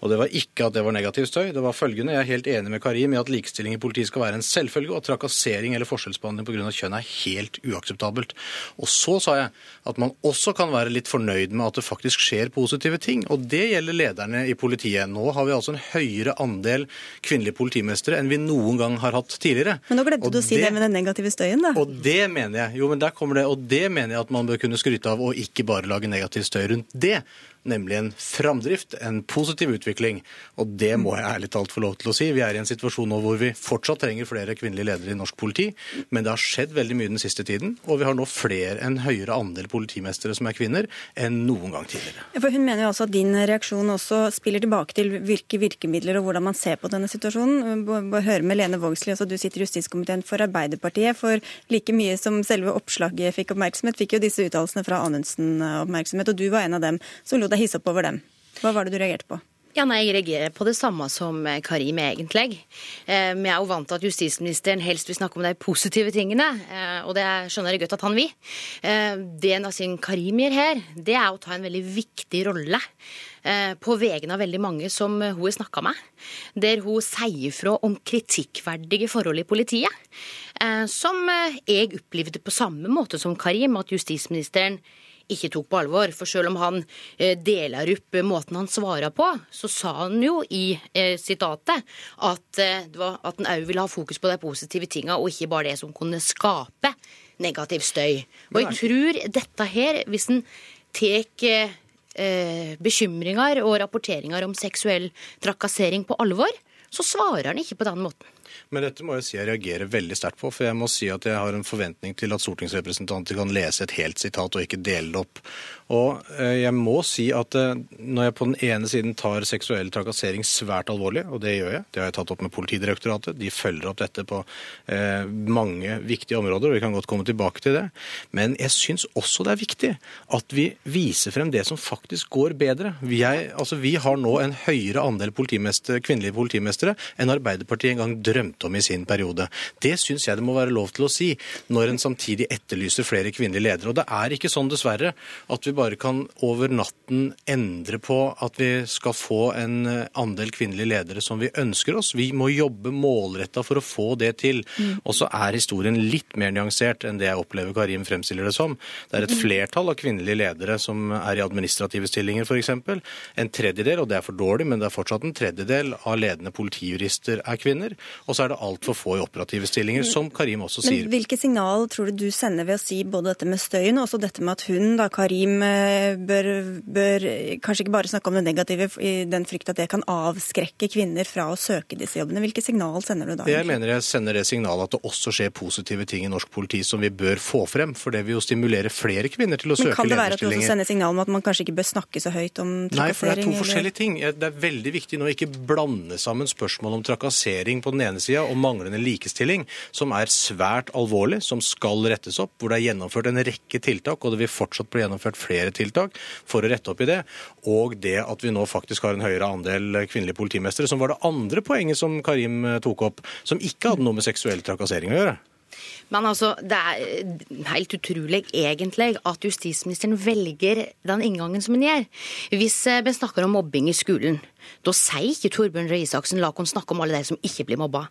Og Det var ikke at det var negativ støy. Det var følgende. Jeg er helt enig med Karim i at likestilling i politiet skal være en selvfølge, og at trakassering eller forskjellsbehandling pga. kjønn er helt uakseptabelt. Og så sa jeg at man også kan være litt fornøyd med at det faktisk skjer positive ting. Og det gjelder lederne i politiet. Nå har vi altså en høyere andel kvinnelige politimestere enn vi noen gang har hatt hatt tidligere. Men nå glemte du å si det, det, med den negative støyen, da. Og det mener jeg. Jo, men der kommer det. Og det mener jeg at man bør kunne skryte av, og ikke bare lage negativ støy rundt det nemlig en framdrift, en positiv utvikling. Og det må jeg ærlig talt få lov til å si. Vi er i en situasjon nå hvor vi fortsatt trenger flere kvinnelige ledere i norsk politi, men det har skjedd veldig mye den siste tiden. Og vi har nå flere, en høyere andel politimestere som er kvinner, enn noen gang tidligere. For Hun mener jo også at din reaksjon også spiller tilbake til hvilke virkemidler og hvordan man ser på denne situasjonen. Høre med Lene Vågslid, altså du sitter i justiskomiteen for Arbeiderpartiet. For like mye som selve oppslaget fikk oppmerksomhet, fikk jo disse uttalelsene fra Anundsen oppmerksomhet, og du var en av dem som lot deg hissa opp over dem. Hva var det du reagerte på? Ja, nei, Jeg reagerer på det samme som Karim, egentlig. Eh, vi er jo vant til at justisministeren helst vil snakke om de positive tingene, eh, og det skjønner jeg godt at han vil. Eh, det Nasim Karim gjør her, det er å ta en veldig viktig rolle eh, på vegne av veldig mange som hun har snakka med, der hun sier fra om kritikkverdige forhold i politiet, eh, som eh, jeg opplevde på samme måte som Karim, at justisministeren ikke tok på alvor. For selv om han eh, deler opp måten han svarer på, så sa han jo i eh, sitatet at, eh, at han òg ville ha fokus på de positive tinga, og ikke bare det som kunne skape negativ støy. Og jeg tror dette her, hvis en tar eh, bekymringer og rapporteringer om seksuell trakassering på alvor, så svarer han ikke på den måten. Men dette må jeg si jeg reagerer veldig sterkt på. For jeg må si at jeg har en forventning til at stortingsrepresentanter kan lese et helt sitat og ikke dele det opp. Og eh, jeg må si at eh, når jeg på den ene siden tar seksuell trakassering svært alvorlig, og det gjør jeg, det har jeg tatt opp med Politidirektoratet, de følger opp dette på eh, mange viktige områder, og vi kan godt komme tilbake til det. Men jeg syns også det er viktig at vi viser frem det som faktisk går bedre. Vi, altså, vi har nå en høyere andel kvinnelige politimestere enn Arbeiderpartiet en gang drømte om i sin periode. Det syns jeg det må være lov til å si, når en samtidig etterlyser flere kvinnelige ledere. Og det er ikke sånn, dessverre, at vi bare kan over natten endre på at vi skal få en andel kvinnelige ledere som vi ønsker oss. Vi må jobbe målretta for å få det til. Mm. Og så er historien litt mer nyansert enn det jeg opplever Karim fremstiller det som. Det er et mm. flertall av kvinnelige ledere som er i administrative stillinger, f.eks. En tredjedel, og det er for dårlig, men det er fortsatt en tredjedel av ledende politijurister er kvinner. Og så er det altfor få i operative stillinger, som Karim også sier. Men hvilke signal tror du du sender ved å si både dette med støyen og også dette med at hun, da, Karim, eh, bør, bør kanskje ikke bare snakke om det negative i den frykt at det kan avskrekke kvinner fra å søke disse jobbene. Hvilke signal sender du da? Jeg mener jeg sender det signalet at det også skjer positive ting i norsk politi som vi bør få frem. For det vil jo stimulere flere kvinner til å søke lederstillinger. Men kan det være at du også sender signal om at man kanskje ikke bør snakke så høyt om trakassering? Nei, for det er to forskjellige ting. Det er veldig viktig nå å ikke blande sammen spørsmål om trakassering på den ene sida og manglende likestilling, som er svært alvorlig, som skal rettes opp, hvor det er gjennomført en rekke tiltak, og det vil fortsatt bli gjennomført flere tiltak for å rette opp i det, og det at vi nå faktisk har en høyere andel kvinnelige politimestere, som var det andre poenget som Karim eh, tok opp, som ikke hadde noe med seksuell trakassering å gjøre. Men altså, det er helt utrolig egentlig at justisministeren velger den inngangen som hun gjør. Hvis eh, vi snakker om mobbing i skolen, da sier ikke Torbjørn Røe Isaksen la oss snakke om alle de som ikke blir mobba.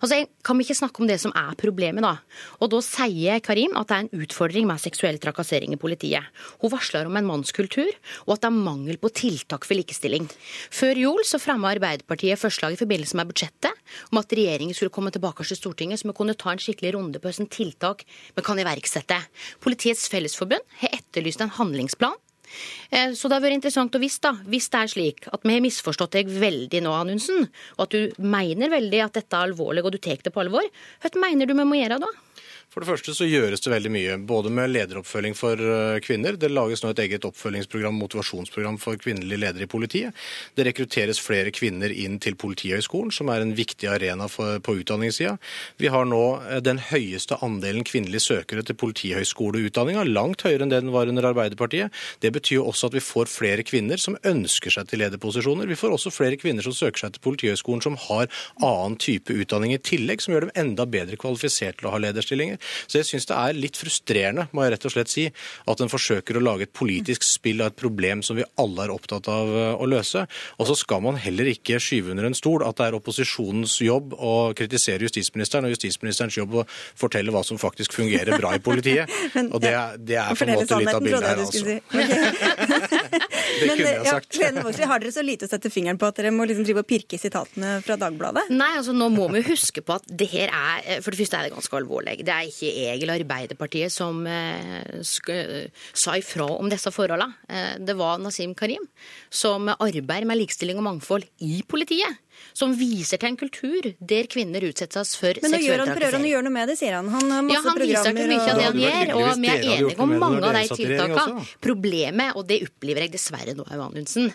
Altså, Kan vi ikke snakke om det som er problemet, da? Og da sier Karim at det er en utfordring med seksuell trakassering i politiet. Hun varsler om en mannskultur, og at det er mangel på tiltak for likestilling. Før jul så fremma Arbeiderpartiet forslag i forbindelse med budsjettet om at regjeringen skulle komme tilbake til Stortinget, så vi kunne ta en skikkelig runde på hvilke tiltak vi kan iverksette. Politiets Fellesforbund har etterlyst en handlingsplan. Eh, Så det har vært interessant å vite, da, hvis det er slik at vi har misforstått deg veldig nå, Anundsen, og at du mener veldig at dette er alvorlig, og du tar det på alvor, hva mener du vi må gjøre da? For det første så gjøres det veldig mye, både med lederoppfølging for eh, kvinner. Det lages nå et eget oppfølgingsprogram, motivasjonsprogram for kvinnelige ledere i politiet. Det rekrutteres flere kvinner inn til Politihøgskolen, som er en viktig arena for, på utdanningssida. Vi har nå eh, den høyeste andelen kvinnelige søkere til politihøgskoleutdanninga, langt høyere enn det den var under Arbeiderpartiet. Det betyr også at vi får flere kvinner som ønsker seg til lederposisjoner. Vi får også flere kvinner som søker seg til Politihøgskolen som har annen type utdanning i tillegg, som gjør dem enda bedre kvalifisert til å ha lederstillinger. Så jeg syns det er litt frustrerende, må jeg rett og slett si, at en forsøker å lage et politisk spill av et problem som vi alle er opptatt av eh, å løse. Og så skal man heller ikke skyve under en stol at det er opposisjonens jobb å kritisere justisministeren, og justisministerens jobb å fortelle hva som faktisk fungerer bra i politiet. Men, Og det, er- det er på en måte litt av bildet her, altså. si. Det Men, kunne jeg ja, sagt. Lene Vågslid, har dere så lite å sette fingeren på at dere må liksom drive og pirke i sitatene fra Dagbladet? Nei, altså nå må vi huske på at det her er eh, For det første er det ganske alvorlig. Det er ikke eller Arbeiderpartiet som eh, sa ifra om disse forholdene. Eh, det var Nasim Karim som arbeider med likestilling og mangfold i politiet. Som viser til en kultur der kvinner utsettes for Men nå gjør han, prøver han å gjøre noe med det, sier han. Han har masse Ja, han viser til mye av det han gjør, og vi er enige om mange av de tiltakene. Problemet, og det opplever jeg dessverre nå, Anundsen,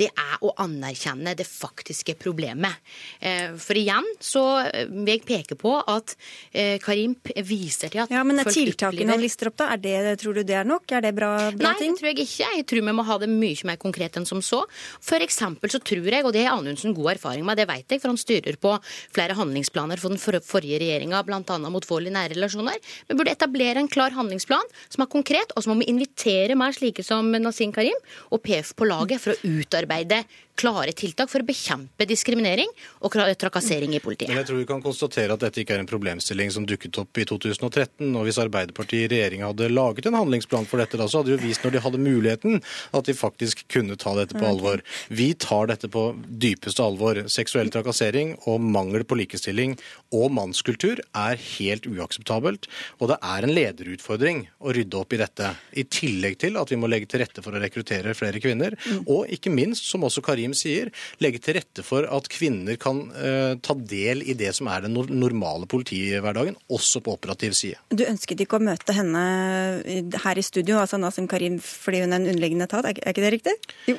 det er å anerkjenne det faktiske problemet. Eh, For igjen så eh, vil jeg peke på at Karimp Karim viser til at Ja, men er tiltakene han lister opp, da, er det, tror du det er nok? Er det bra, bra Nei, ting? det tror jeg ikke. Jeg tror vi må ha det mye mer konkret enn som så. For eksempel så tror jeg, og det har Anundsen god erfaring med, det vet jeg, for han styrer på flere handlingsplaner for den for forrige regjeringa, bl.a. mot vold i nære relasjoner. Vi burde etablere en klar handlingsplan som er konkret, og så må vi invitere mer slike som Nasim Karim og PF på laget for å utarbeide klare tiltak for å bekjempe diskriminering og trakassering i politiet. Men jeg tror vi kan konstatere at dette ikke er en problemstilling som dukket opp i 2013. Og hvis Arbeiderpartiet i regjering hadde laget en handlingsplan for dette, da, så hadde de jo vist når de hadde muligheten, at de faktisk kunne ta dette på alvor. Vi tar dette på dypeste alvor. Seksuell trakassering og mangel på likestilling og mannskultur er helt uakseptabelt. Og det er en lederutfordring å rydde opp i dette. I tillegg til at vi må legge til rette for å rekruttere flere kvinner. Og ikke minst, som også Karim sier, legge til rette for at kvinner kan uh, ta del i det som er den normale politihverdagen, også på operativ side. Du ønsket ikke å møte henne her i studio, altså Nasim Karim, fordi hun er en underliggende etat, er ikke- det riktig? Jo.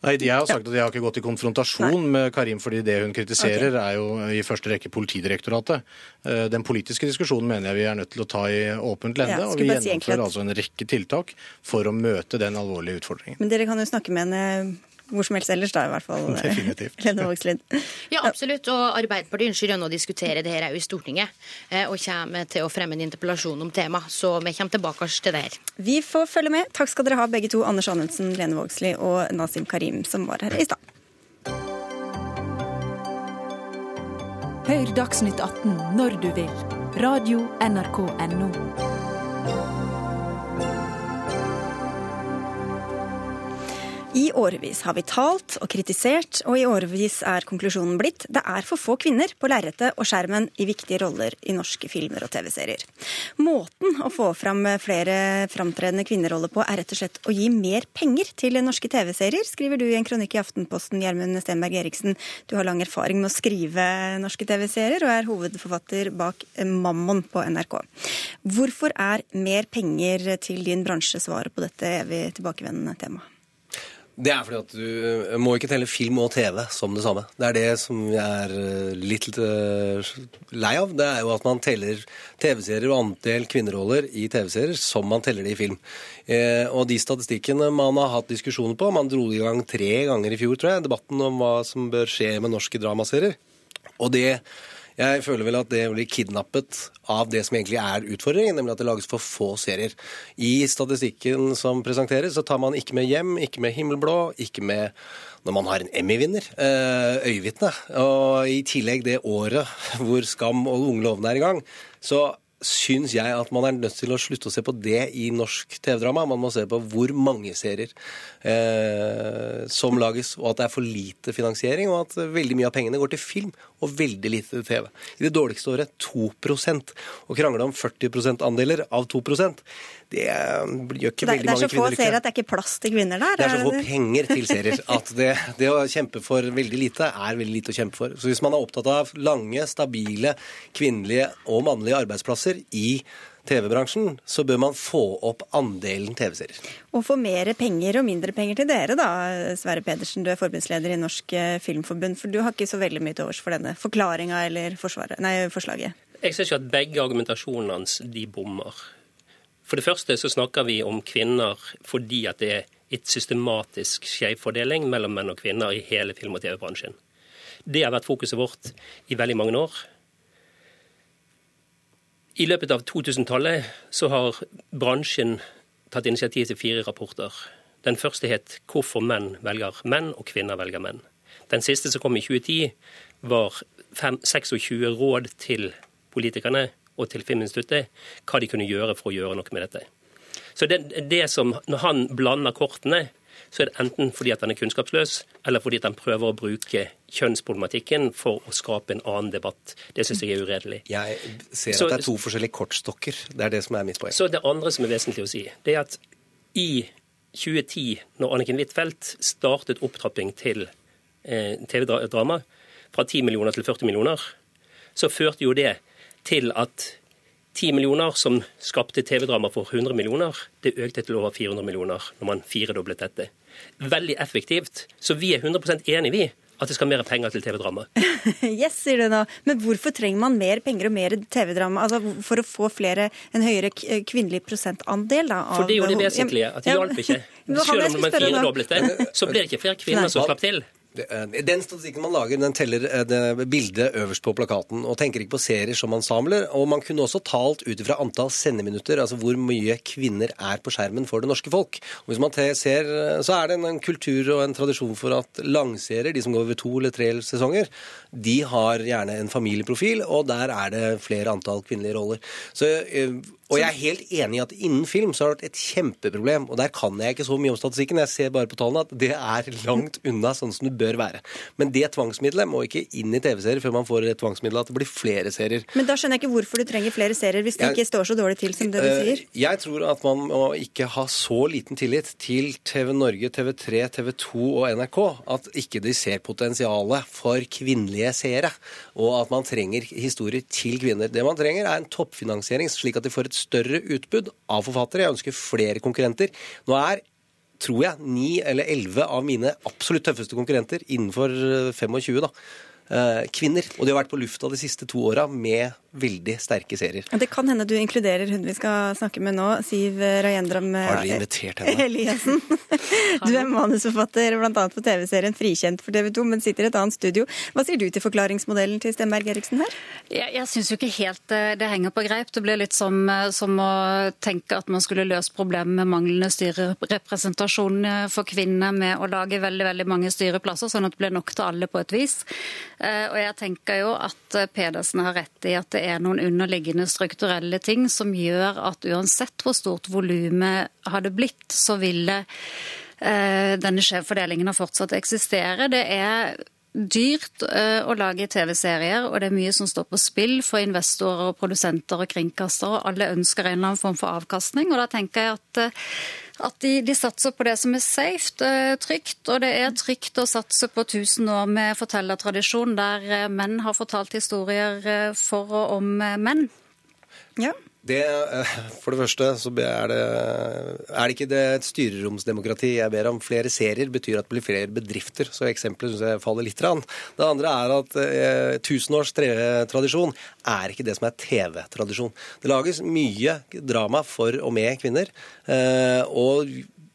Nei, Jeg har sagt at jeg har ikke gått i konfrontasjon med Karim, fordi det hun kritiserer er jo i første rekke Politidirektoratet. Eh, Den politiske diskusjonen mener jeg vi er nødt til å ta i åpent lende. Ja, og vi gjennomfører at- altså en rekke tiltak for å møte den alvorlige utfordringen. Men dere kan jo snakke med henne hvor som helst ellers, da, i hvert fall. Definitivt. Lene Vågslid. Ja, absolutt. Og Arbeiderpartiet ønsker å diskutere det her òg i Stortinget. eh, Og kommer til å fremme en interpellasjon om temaet. Så vi kommer tilbake til det her. Vi får følge med. Takk skal dere ha, begge to. Anders Anundsen, Lene Vågslid og Nasim Karim, som var her i stad. Hør Dagsnytt 18 når du vil. Radio NRK I årevis har vi talt og kritisert, og i årevis er konklusjonen blitt det er for få kvinner på lerretet og skjermen i viktige roller i norske filmer og TV-serier. Måten å få fram flere framtredende kvinneroller på er rett og slett å gi mer penger til norske TV-serier, skriver du i en kronikk i Aftenposten, Gjermund Stenberg Eriksen. Du har lang erfaring med å skrive norske TV-serier og er hovedforfatter bak Mammon på NRK. Hvorfor er mer penger til din bransje svaret på dette evig tilbakevendende temaet? Det er fordi at du eh, må ikke telle film og TV som det samme. Det er det som jeg er eh, litt eh, lei av. Det er jo at man teller TV-serier og antall kvinneroller i TV-serier som man teller det i film. Og de statistikkene man har hatt diskusjoner på Man dro i gang tre ganger i fjor, tror jeg, debatten om hva som bør skje med norske dramaserier. Og det jeg føler vel at det blir kidnappet av det som egentlig er utfordringen, nemlig at det lages for få serier. I statistikken som presenteres, så tar man ikke med Hjem, ikke med Himmelblå, ikke med når man har en Emmy-vinner, eh, Øyevitne. Og i tillegg det året hvor Skam og Unge lovende er i gang, så syns jeg at man er nødt til å slutte å se på det i norsk TV-drama. Man må se på hvor mange serier eh, som lages, og at det er for lite finansiering, og at veldig mye av pengene går til film og veldig lite til TV. I det dårligste året 2% Å krangle om 40 %-andeler av 2% det gjør ikke veldig mange kvinner Det er så få serier at det er ikke plass til kvinner der? Det er så få penger til serier at det, det, å kjempe for veldig lite er veldig lite å kjempe for. Så hvis man er opptatt av lange, stabile kvinnelige og mannlige arbeidsplasser i TV-bransjen, så bør man få opp andelen TV-serier. Og få mer penger og mindre penger til dere, da, Sverre Pedersen. Du er forbundsleder i Norsk eh, Filmforbund. For du har ikke så veldig mye til overs for denne forklaringa eller nei, forslaget? Jeg syns at begge argumentasjonene hans de bommer. For det første så snakker vi om kvinner fordi at det er et systematisk skjevfordeling mellom menn og kvinner i hele film- og TV-bransjen. Det har vært fokuset vårt i veldig mange år. I løpet av 2000-tallet så har bransjen tatt initiativ til fire rapporter. Den første het 'Hvorfor menn velger menn og kvinner velger menn'. Den siste som kom i 2010, var 26 råd til politikerne og til Filminstituttet hva de kunne gjøre for å gjøre noe med dette. Så det, det som, Når han blander kortene, så er det enten fordi at han er kunnskapsløs, eller fordi at han prøver å bruke kjønnsproblematikken for å skape en annen debatt. Det syns jeg er uredelig. Jeg ser at det er to forskjellige kortstokker. Det er det som er mitt poeng. Så det andre som er vesentlig å si, det er at i 2010, når Anniken Huitfeldt startet opptrapping til eh, TV-drama fra 10 millioner til 40 millioner, så førte jo det til at 10 millioner som skapte TV-drama for 100 millioner, det økte til over 400 millioner når man firedoblet dette. Veldig effektivt. Så vi er 100% enig vi at det skal mer penger til TV-drama. yes, sier du nå. Men hvorfor trenger man mer penger og mer TV-drama? Altså For å få flere, en høyere kvinnelig prosentandel? da? For det er jo det vesentlige. At det hjalp ikke. Selv om man firedoblet det, så ble det ikke flere kvinner som slapp til. Eh, den statistikken man lager, den teller eh, det bildet øverst på plakaten og tenker ikke på serier som ensembler. Og man kunne også talt ut ifra antall sendeminutter, altså hvor mye kvinner er på skjermen for det norske folk. Og hvis man ser, eh, så er det en kultur og en tradisjon for at langserier, de som går over to eller tre sesonger, de har gjerne en familieprofil, og der er det flere antall kvinnelige roller. Så og jeg er helt enig i at innen film så har det vært et kjempeproblem. Og der kan jeg ikke så mye om statistikken, jeg ser bare på tallene at det er langt unna sånn som det bør være. Men det tvangsmiddelet må ikke inn i TV-serier før man får det tvangsmiddelet at det blir flere serier. Men da skjønner jeg ikke hvorfor du trenger flere serier hvis det jeg, ikke står så dårlig til som det du sier. Jeg tror at man må ikke ha så liten tillit til TV Norge, TV3, TV 2 og NRK at ikke de ser potensialet for kvinnelige seere, og at man trenger historier til kvinner. Det man trenger, er en toppfinansiering, slik at de får et større utbud av forfattere. Jeg ønsker flere konkurrenter. Nå er tror jeg, ni eller elleve av mine absolutt tøffeste konkurrenter innenfor 25 da, eh, kvinner. Og de har vært på lufta de siste to åra med veldig sterke serier. Det kan hende du inkluderer hun vi skal snakke med nå, Siv Rajendram Har dere invitert henne? Eliassen. Du er manusforfatter bl.a. for TV-serien Frikjent for TV 2, men sitter i et annet studio. Hva sier du til forklaringsmodellen til Stenberg Eriksen her? Jeg, jeg syns jo ikke helt eh, det henger på greip. Det blir litt som, eh, som å tenke at man skulle løst problemet med manglende styrerepresentasjon eh, for kvinner med å lage veldig, veldig mange styreplasser, sånn at det blir nok til alle på et vis. Og jeg tenker jo at Pedersen har rett i at det er noen underliggende strukturelle ting som gjør at uansett hvor stort volumet hadde blitt, så ville denne skjevfordelingen fortsatt eksistere. Det er dyrt å lage TV-serier, og det er mye som står på spill for investorer, og produsenter og kringkastere. Alle ønsker en eller annen form for avkastning. og da tenker jeg at at de, de, satser på det som er safe, trygt. Og det er trygt å satse på 1000 år med fortellertradisjon, der menn har fortalt historier for og om menn. Ja. Det, eh, for det første så er det, er det ikke det et styreromsdemokrati jeg ber om. Flere serier betyr at det blir flere bedrifter, så eksempelet syns jeg faller litt. Rann. Det andre er at eh, tusenårs tradisjon er ikke det som er TV-tradisjon. Det lages mye drama for og med kvinner. Eh, og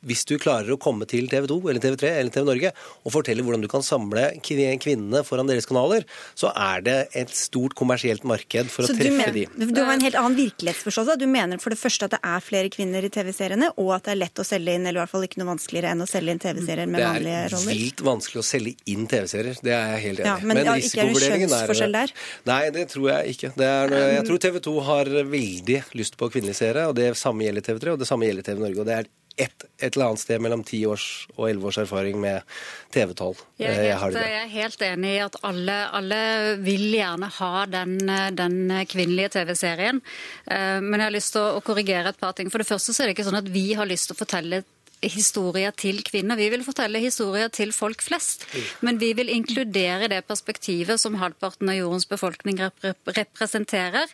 hvis du klarer å komme til TV 2 eller TV 3 eller TV Norge og fortelle hvordan du kan samle kvinnene foran deres kanaler, så er det et stort kommersielt marked for så å treffe mener, de. Du har en helt annen virkelighetsforståelse. Du mener for det første at det er flere kvinner i TV-seriene, og at det er lett å selge inn, eller i hvert fall ikke noe vanskeligere enn å selge inn TV-serier med mannlige roller? Det er vilt vanskelig å selge inn TV-serier, det er jeg helt enig i. Ja, men, men ja, ikke er det kjønnsforskjell der? Nei, det tror jeg ikke. Er, jeg tror TV 2 har veldig lyst på kvinnelige seere, og det samme gjelder TV 3, og det samme gjelder TV Norge. og det er et, et, eller annet sted mellom ti års og elleve års erfaring med TV-tall. Jeg, eh, jeg, jeg, er helt enig i at alle, alle vil gjerne ha den, den kvinnelige TV-serien. Eh, men jeg har lyst til å korrigere et par ting. For det første så er det ikke sånn at vi har lyst til å fortelle historier til kvinner. Vi vil fortelle historier til folk flest. Men vi vil inkludere det perspektivet som halvparten av jordens befolkning representerer.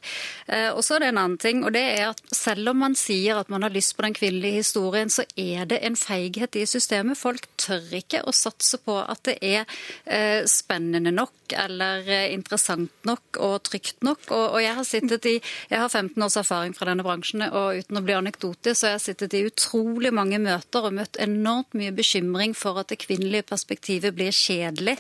Eh, og så er det en annen ting, og det er at selv om man sier at man har lyst på den kvinnelige historien, så er det en feighet i systemet. Folk tør ikke å satse på at det er eh, spennende nok eller eh, interessant nok og trygt nok. Og, jeg har sittet i Jeg har 15 års erfaring fra denne bransjen, og uten å bli anekdotisk, så har jeg sittet i utrolig mange møter og møtt enormt mye bekymring for at det kvinnelige perspektivet blir kjedelig.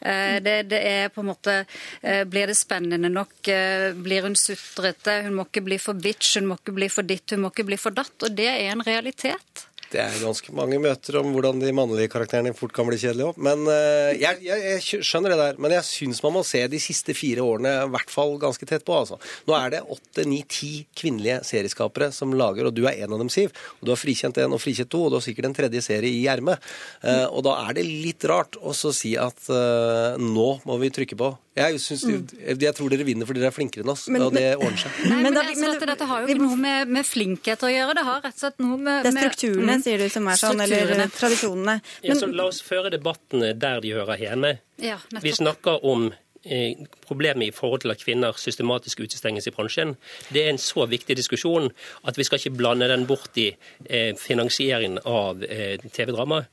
Eh, det, det er på en måte eh, Blir det spennende nok? Eh, blir hun sutrete? Hun må ikke bli for bitch, hun må ikke bli for ditt, hun må ikke bli for datt. Og det er en realitet. Det er ganske mange møter om hvordan de mannlige karakterene fort kan bli kjedelige òg. Men uh, jeg, jeg, jeg, skjønner det der. Men jeg syns man må se de siste fire årene i hvert fall ganske tett på. altså. Nå er det åtte, ni, ti kvinnelige serieskapere som lager, og du er en av dem, Siv. Og du har frikjent én og frikjent to, og du har sikkert en tredje serie i ermet. Uh, og da er det litt rart å si at uh, nå må vi trykke på jeg, synes, mm. jeg, tror dere vinner fordi dere er flinkere enn oss, men, og det ordner seg. Nei, men, men, men dette, dette, har jo ikke noe med, med, flinkhet å gjøre. Det har rett og slett noe med Det er strukturene, sier du, som er sånn, eller tradisjonene. Ja, så la oss føre debattene der de hører hjemme. Ja, Vi snakker om eh, problemet i forhold til at kvinner systematisk utestenges i bransjen. Det er en så viktig diskusjon at vi skal ikke blande den bort i eh, finansieringen av eh, TV-drama.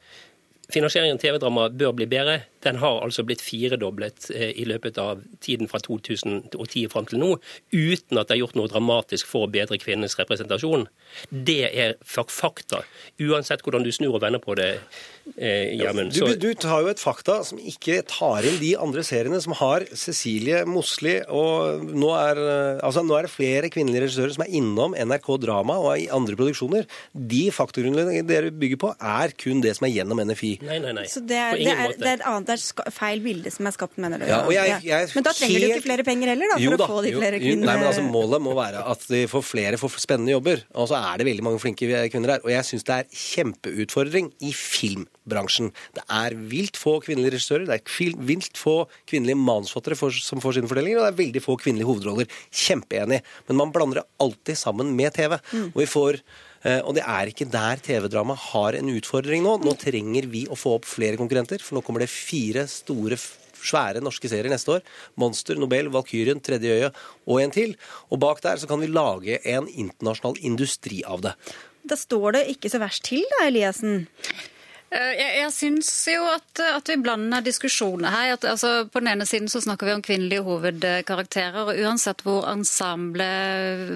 Finansieringen av TV-drama bør bli bedre. Den har altså blitt firedoblet eh, i løpet av tiden fra 2010 fram til nå, uten at det er gjort noe dramatisk for å bedre kvinnenes representasjon. Det er fakta, uansett hvordan du snur og vender på det, eh, Gjermund. Du, du, tar jo et fakta som ikke tar inn de andre seriene som har Cecilie Mosli, og nå er, eh, altså, nå er det flere kvinnelige regissører som er innom NRK Drama og i andre produksjoner. De faktagrunnlagene dere bygger på, er kun det som er gjennom NFI. Nei, nei, nei. Så det er, det er, det er et annet er feil bilde som er skapt, mener du? Ja, jeg, jeg, men da trenger helt... du ikke flere penger heller, da, for da, å få de flere kvinnene? Nei, men altså, Målet må være at de får flere får spennende jobber. Og så er det veldig mange flinke kvinner her. Og jeg syns det er kjempeutfordring i filmbransjen. Det er vilt få kvinnelige regissører, det er vilt få kvinnelige manusforfattere som får sine fordelinger, og det er veldig få kvinnelige hovedroller. Kjempeenig. Men man blander det alltid sammen med TV. Mm. Og vi får Eh, og det er ikke der TV-drama har en utfordring nå. Nå trenger vi å få opp flere konkurrenter, for nå kommer det fire store svære norske serier neste år. Monster, Nobel, Valkyrien, Tredje øye og en til. Og bak der så kan vi lage en internasjonal industri av det. Da står det ikke så verst til da, Eliassen? Eh, jeg, jeg syns jo at, at, vi blander diskusjoner her. At, altså, på den ene siden så snakker vi om kvinnelige hovedkarakterer. og Uansett hvor ensemble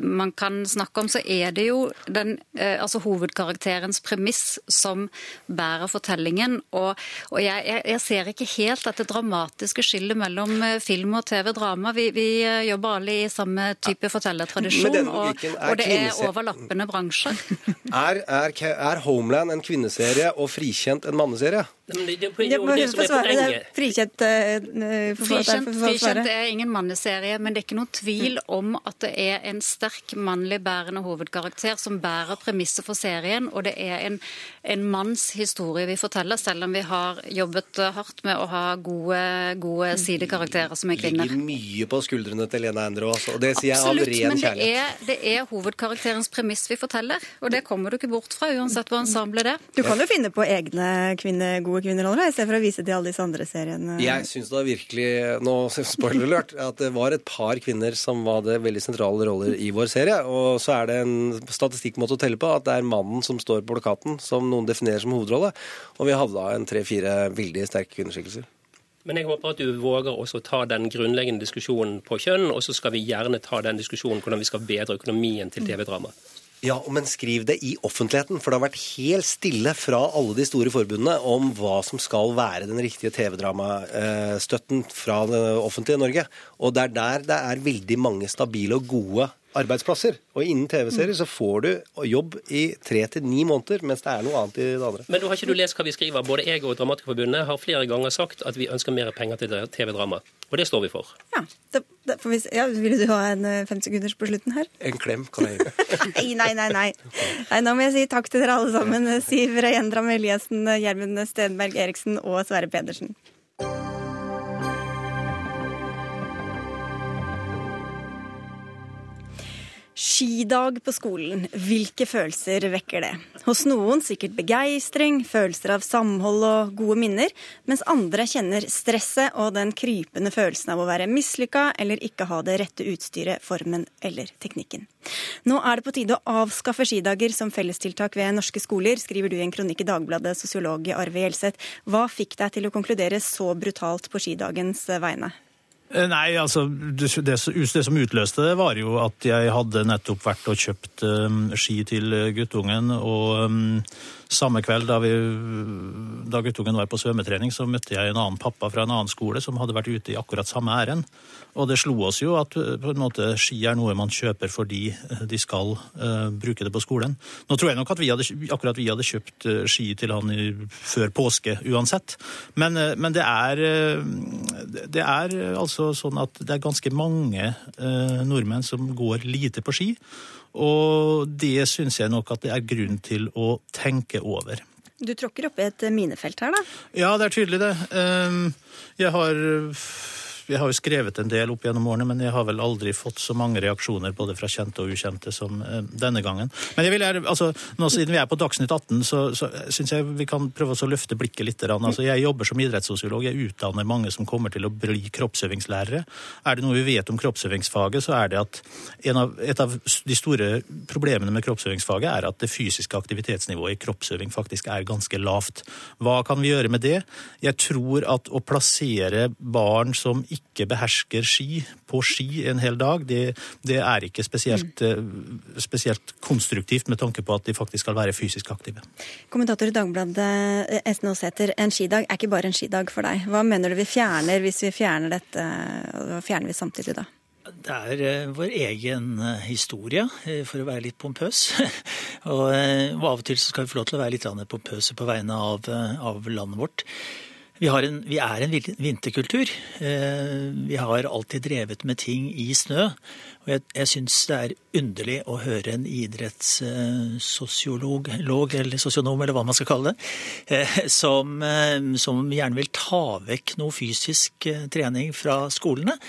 man kan snakke om, så er det jo den, eh, altså, hovedkarakterens premiss som bærer fortellingen. Og, og jeg, jeg, jeg, ser ikke helt dette dramatiske skillet mellom eh, film og TV-drama. Vi, vi, jobber alle i samme type fortellertradisjon, og, og, det er overlappende bransjer. Er, er, er Homeland en kvinneserie og frikjent frikjent en manneserie? Men det, det, Jeg det som er. Det er poenget frikjent eh. Frikjent, er ingen manneserie, men det er ikke noen tvil om at det er en sterk mannlig bærende hovedkarakter som bærer premisset for serien, og det er en, en manns historie vi forteller, selv om vi har jobbet eh, hardt med å ha gode, gode sidekarakterer som er kvinner. Ligger mye på skuldrene til Lena Endre også, og det sier jeg av Absolutt, ren men det men er, det er hovedkarakterens premiss vi forteller, og det kommer du ikke bort fra, uansett hva ensemblet er. Du kan jo finne på egne kvinne, gode kvinneroller, i stedet for å vise til alle disse andre seriene. Jeg syns da virkelig nå spoiler alert, at det var et par kvinner som hadde veldig sentrale roller i vår serie. Og så er det en statistikkmåte å telle på at det er mannen som står på plakaten, som noen definerer som hovedrolle. Og vi hadde da en tre-fire veldig sterke kvinneskikkelser. Men jeg håper at du våger også å ta den grunnleggende diskusjonen på kjønn, og så skal vi gjerne ta den diskusjonen hvordan vi skal bedre økonomien til TV-drama. Ja, men skriv det i offentligheten, for det har vært helt stille fra alle de store forbundene om hva som skal være den riktige TV-dramastøtten fra det offentlige Norge. Og det er der det er veldig mange stabile og gode arbeidsplasser. Og innen TV-serier så får du jobb i tre til ni måneder, mens det er noe annet i det andre. Men du har ikke du lest hva vi skriver? Både jeg og Dramatikerforbundet har flere ganger sagt at vi ønsker mer penger til TV-drama. Og det står vi for. Da, da får vi se. Ja, vil du ha en femsekunders på slutten her? En klem kan jeg gi. Nei, nei, nei, nei. nei. Nå må jeg si takk til dere alle sammen. Siv Reyendram Eliassen, Gjermund Stenberg Eriksen og Sverre Pedersen. Skidag på skolen. Hvilke følelser vekker det? Hos noen sikkert begeistring, følelser av samhold og gode minner, mens andre kjenner stresset og den krypende følelsen av å være mislykka eller ikke ha det rette utstyret, formen eller teknikken. Nå er det på tide å avskaffe skidager som fellestiltak ved norske skoler, skriver du i en kronikk i Dagbladet, sosiolog Arve Gjelseth. Hva fikk deg til å konkludere så brutalt på skidagens vegne? Eh, Nei, altså, det, som utløste det, var jo at jeg hadde nettopp vært og kjøpt um, ski til guttungen. Og um, samme kveld da, vi, da guttungen var på svømmetrening, så møtte jeg en annen pappa fra en annen skole som hadde vært ute i akkurat samme ærend. Og det slo oss jo at uh, på en måte, ski er noe man kjøper fordi uh, de skal uh, bruke det på skolen. Nå tror jeg nok at vi hadde, akkurat vi hadde kjøpt ski til han i, før påske uansett. Men, uh, men det er, uh, det er altså sånn at det er ganske mange nordmenn som går lite på ski. Og det syns jeg nok at det er grunn til å tenke over. Du tråkker opp et minefelt her, da. Ja, det er tydelig det. Um, Jeg har, jeg har jo skrevet en del opp gjennom årene, men jeg har vel aldri fått så mange reaksjoner både fra kjente og ukjente som eh, denne gangen. Men jeg vil, altså, nå siden vi er på Dagsnytt 18, så, så syns jeg vi kan prøve å løfte blikket litt. Altså, jeg jobber som idrettssosiolog. Jeg utdanner mange som kommer til å bli kroppsøvingslærere. Er det noe vi vet om kroppsøvingsfaget, så er det at av, et av de store problemene med kroppsøvingsfaget er at det fysiske aktivitetsnivået i kroppsøving faktisk er ganske lavt. Hva kan vi gjøre med det? Jeg tror at å plassere barn som ikke behersker ski, på ski en hel dag, det, det er ikke spesielt, eh, spesielt konstruktivt med tanke på at de faktisk skal være fysisk aktive. Kommentator i Dagbladet, Esten Aasæter. En skidag er ikke bare en skidag for deg. Hva mener du vi fjerner hvis vi fjerner dette? Hva fjerner vi samtidig da? Det er eh, vår egen eh, historie, eh, for å være litt pompøs. og, eh, og av og til så skal vi få lov til å være litt pompøse på vegne av, eh, av landet vårt. Vi, en, vi er en vinterkultur. Eh, Vi har alltid drevet med ting i snø. Og jeg, jeg syns det er underlig å høre en idrettssosiolog, log, eller sosionom, eller hva man skal kalle det, eh, som, eh, som gjerne vil ta vekk noe fysisk trening fra skolene.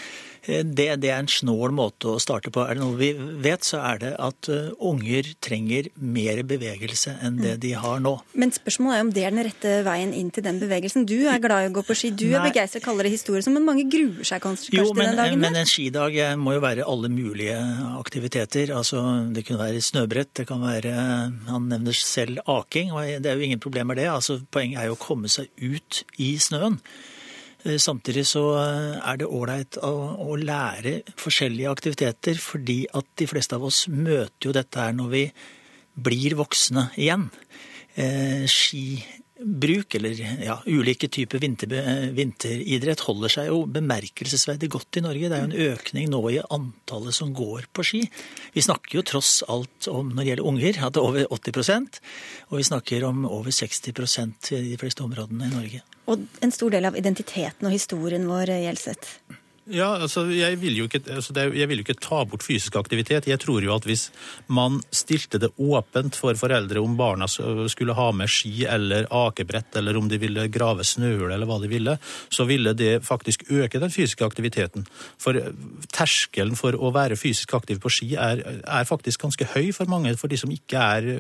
Eh, Det, det er en snål måte å starte på. Er det noe vi vet, så er det at eh, unger trenger mer bevegelse enn det de har nå. Men spørsmålet er om det er den rette veien inn til den bevegelsen. Du er glad i å gå på ski, du er Nei. begeistret, kaller det historie, men mange gruer seg kanskje, Jo, men, til den dagen? Jo, men en skidag eh, må jo være alle mulige aktiviteter. Altså, det kunne være snøbrett, det kan være Han nevner selv aking, og det er jo ingen problemer med det. Altså, poenget er jo å komme seg ut i snøen. Eh, Samtidig så eh, er det ålreit å, lære forskjellige aktiviteter, fordi at de fleste av oss møter jo dette her når vi blir voksne igjen. Eh, ski bruk, eller ja, ulike typer vinter, vinteridrett, holder seg jo bemerkelsesverdig godt i Norge. Det er jo en økning nå i antallet som går på ski. Vi snakker jo tross alt om, når det gjelder unger, at det er over 80% og vi snakker om over 60% i de fleste områdene i Norge. Og en stor del av identiteten og historien vår, Gjelseth. Ja, altså, jeg vil, jo ikke, altså, jeg vil jo ikke ta bort fysisk aktivitet. Jeg tror jo at hvis man stilte det åpent for foreldre om barna skulle ha med ski eller akebrett, eller om de ville grave snøhull eller hva de ville, så ville det faktisk øke den fysiske aktiviteten. For terskelen for å være fysisk aktiv på ski er, er faktisk ganske høy for mange, for de som ikke er,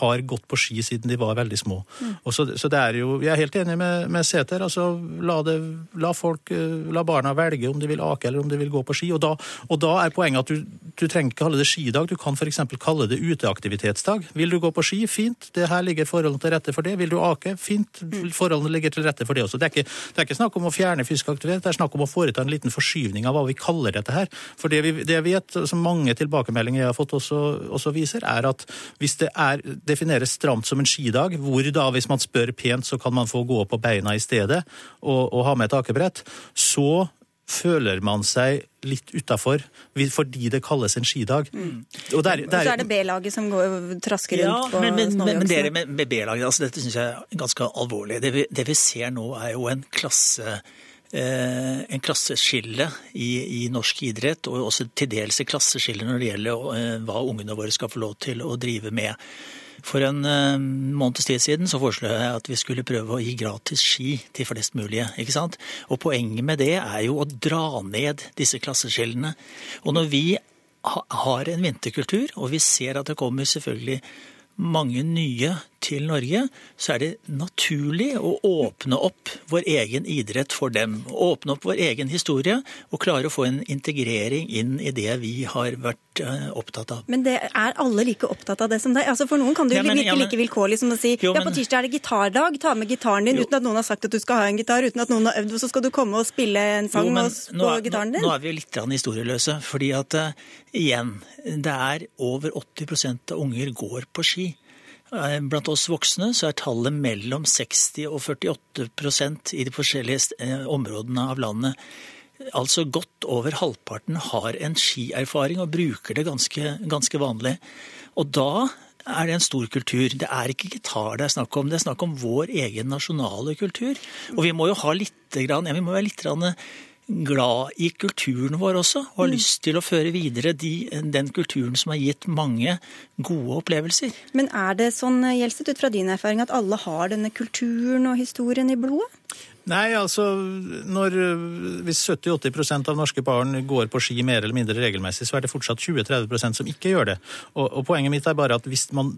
har gått på ski siden de var veldig små. Mm. Så, så, det er jo, Jeg er helt enig med, med Sæther. Altså, la, det, la, folk, la barna velge om de vil ake eller om de vil gå på ski. Og da, og da er poenget at du, du, trenger ikke kalle det skidag, du kan f.eks. kalle det uteaktivitetsdag. Vil du gå på ski? Fint, det her ligger forholdene til rette for det. Vil du ake? Fint, forholdene ligger til rette for det også. Det er ikke, det er ikke snakk om å fjerne fysisk aktivitet, det er snakk om å foreta en liten forskyvning av hva vi kaller dette her. For det vi det jeg vet, som mange tilbakemeldinger jeg har fått også, også viser, er at hvis det er, defineres stramt som en skidag, hvor da, hvis man spør pent, så kan man få gå på beina i stedet og, og ha med et akebrett, så føler man seg litt utafor fordi det kalles en skidag. Mm. Og, der, der... så er det B-laget som går, trasker rundt på men, men, men, men dere med, med B-laget, altså, dette syns jeg er ganske alvorlig. Det vi, det vi, ser nå er jo en klasse eh, en klasseskille i, i, norsk idrett, og også til dels et klasseskille når det gjelder eh, hva ungene våre skal få lov til å drive med. For en uh, måneds tid siden så foreslo jeg at vi skulle prøve å gi gratis ski til flest mulige. ikke sant? Og poenget med det er jo å dra ned disse klasseskillene. Og når vi ha, har en vinterkultur, og vi ser at det kommer selvfølgelig mange nye til Norge, så er det naturlig å åpne opp vår egen idrett for dem. Åpne opp vår egen historie og klare å få en integrering inn i det vi har vært uh, opptatt av. Men det er alle like opptatt av det som deg? Altså For noen kan det jo ja, men, virke ja, men, like vilkårlig som å si jo, ja, på tirsdag er det gitardag, ta med gitaren din jo. uten at noen har sagt at du skal ha en gitar, uten at noen har øvd, og så skal du komme og spille en sang jo, på er, gitaren din? Nå, nå er vi litt historieløse, fordi at uh, igjen, det er over 80% av unger går på ski. Eh, blant oss voksne så er tallet mellom 60 og 48% i de forskjellige eh, områdene av landet. Altså godt over halvparten har en skierfaring og bruker det ganske, ganske vanlig. Og da er det en stor kultur. Det er ikke gitar det er snakk om, det er snakk om vår egen nasjonale kultur. Og vi må jo ha litt, ja, vi må være litt glad i kulturen vår også, og har mm. lyst til å føre videre de, den kulturen som har gitt mange gode opplevelser. Men er det sånn, Gjelseth, ut fra din erfaring, at alle har denne kulturen og historien i blodet? Nei, altså når, Hvis 70-80% av norske barn går på ski mer eller mindre regelmessig, så er det fortsatt 20-30% som ikke gjør det. Og, og, Poenget mitt er bare at hvis man,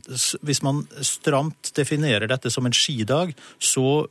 hvis man, stramt definerer dette som en skidag, så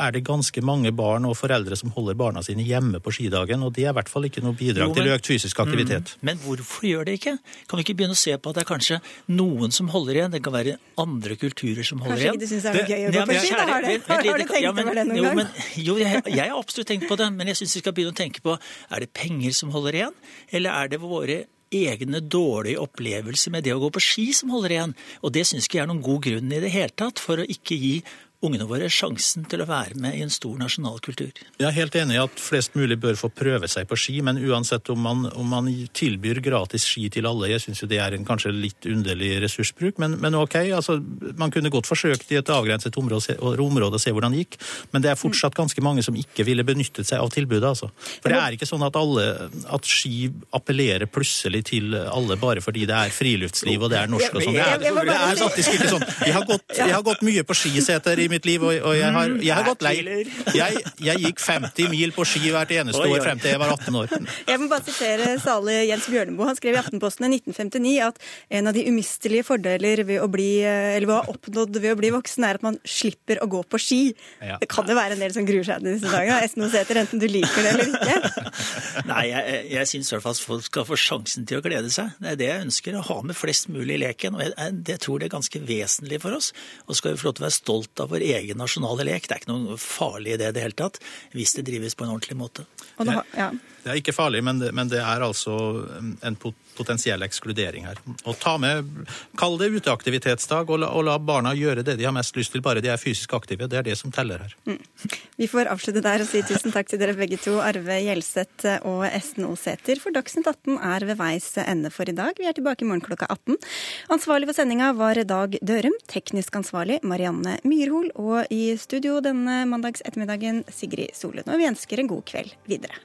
er det ganske mange barn og foreldre som holder barna sine hjemme på skidagen. Og det er i hvert fall ikke noe bidrag jo, men, til økt fysisk aktivitet. Mm, men hvorfor gjør det ikke? Kan vi ikke begynne å se på at det er kanskje noen som holder igjen? Det kan være andre kulturer som holder igjen. Kanskje ikke du syns det er gøy å gå på ski? Da har, det, har, har du tenkt over det noen gang? Jo, jeg, jeg, har absolutt tenkt på det, men jeg syns vi skal begynne å tenke på er det penger som holder igjen, eller er det våre egne dårlige opplevelser med det å gå på ski som holder igjen? Og det syns ikke jeg er noen god grunn i det hele tatt for å ikke gi ungene våre sjansen til å være med i en stor nasjonal kultur. Jeg er helt enig i at flest mulig bør få prøve seg på ski, men uansett om man, om man tilbyr gratis ski til alle, jeg syns jo det er en kanskje litt underlig ressursbruk, men, men, ok, altså man kunne godt forsøkt i et avgrenset område, område å se hvordan det gikk, men det er fortsatt ganske mange som ikke ville benyttet seg av tilbudet, altså. For det er ikke sånn at, alle, at ski appellerer plutselig til alle bare fordi det er friluftsliv og det er norsk og sånn. Det, det, er faktisk ikke sånn. Jeg har gått, jeg har gått mye på skiseter i mitt liv, og, og jeg, har, jeg, har, gått lei. Jeg, jeg, gikk 50 mil på ski hvert eneste år frem til jeg var 18 år. Jeg må bare sitere Sale Jens Bjørneboe. Han skrev i Aftenposten i 1959 at en av de umistelige fordeler ved å, bli, eller ved å ha oppnådd ved å bli voksen, er at man slipper å gå på ski. Ja. Det kan jo være en del som gruer seg til disse dagene. Esno Sæther, enten du liker det eller ikke. Nei, jeg, jeg syns i hvert fall at folk skal få sjansen til å glede seg. Det er det jeg ønsker. Å ha med flest mulig i leken. og jeg, jeg, jeg tror det er ganske vesentlig for oss. Og skal vi få lov til å være stolt av vår vår egen nasjonale lek. Det er ikke noe farlig i det i det hele tatt, hvis det drives på en ordentlig måte. Og Da, ja. Det er ikke farlig, men det, men det er altså en potensiell ekskludering her. Å ta med, Kall det uteaktivitetsdag, og la, og la, barna gjøre det de har mest lyst til, bare de er fysisk aktive. Det er det som teller her. Mm. Vi får avslutte der og si tusen takk til dere begge to, Arve Gjelseth og Esten Osæter. For Dagsnytt 18 er ved veis ende for i dag. Vi er tilbake i morgen klokka 18. Ansvarlig for sendinga var Dag Dørum, teknisk ansvarlig Marianne Myrhol, og i studio denne mandags ettermiddagen Sigrid Solund. Og vi ønsker en god kveld videre.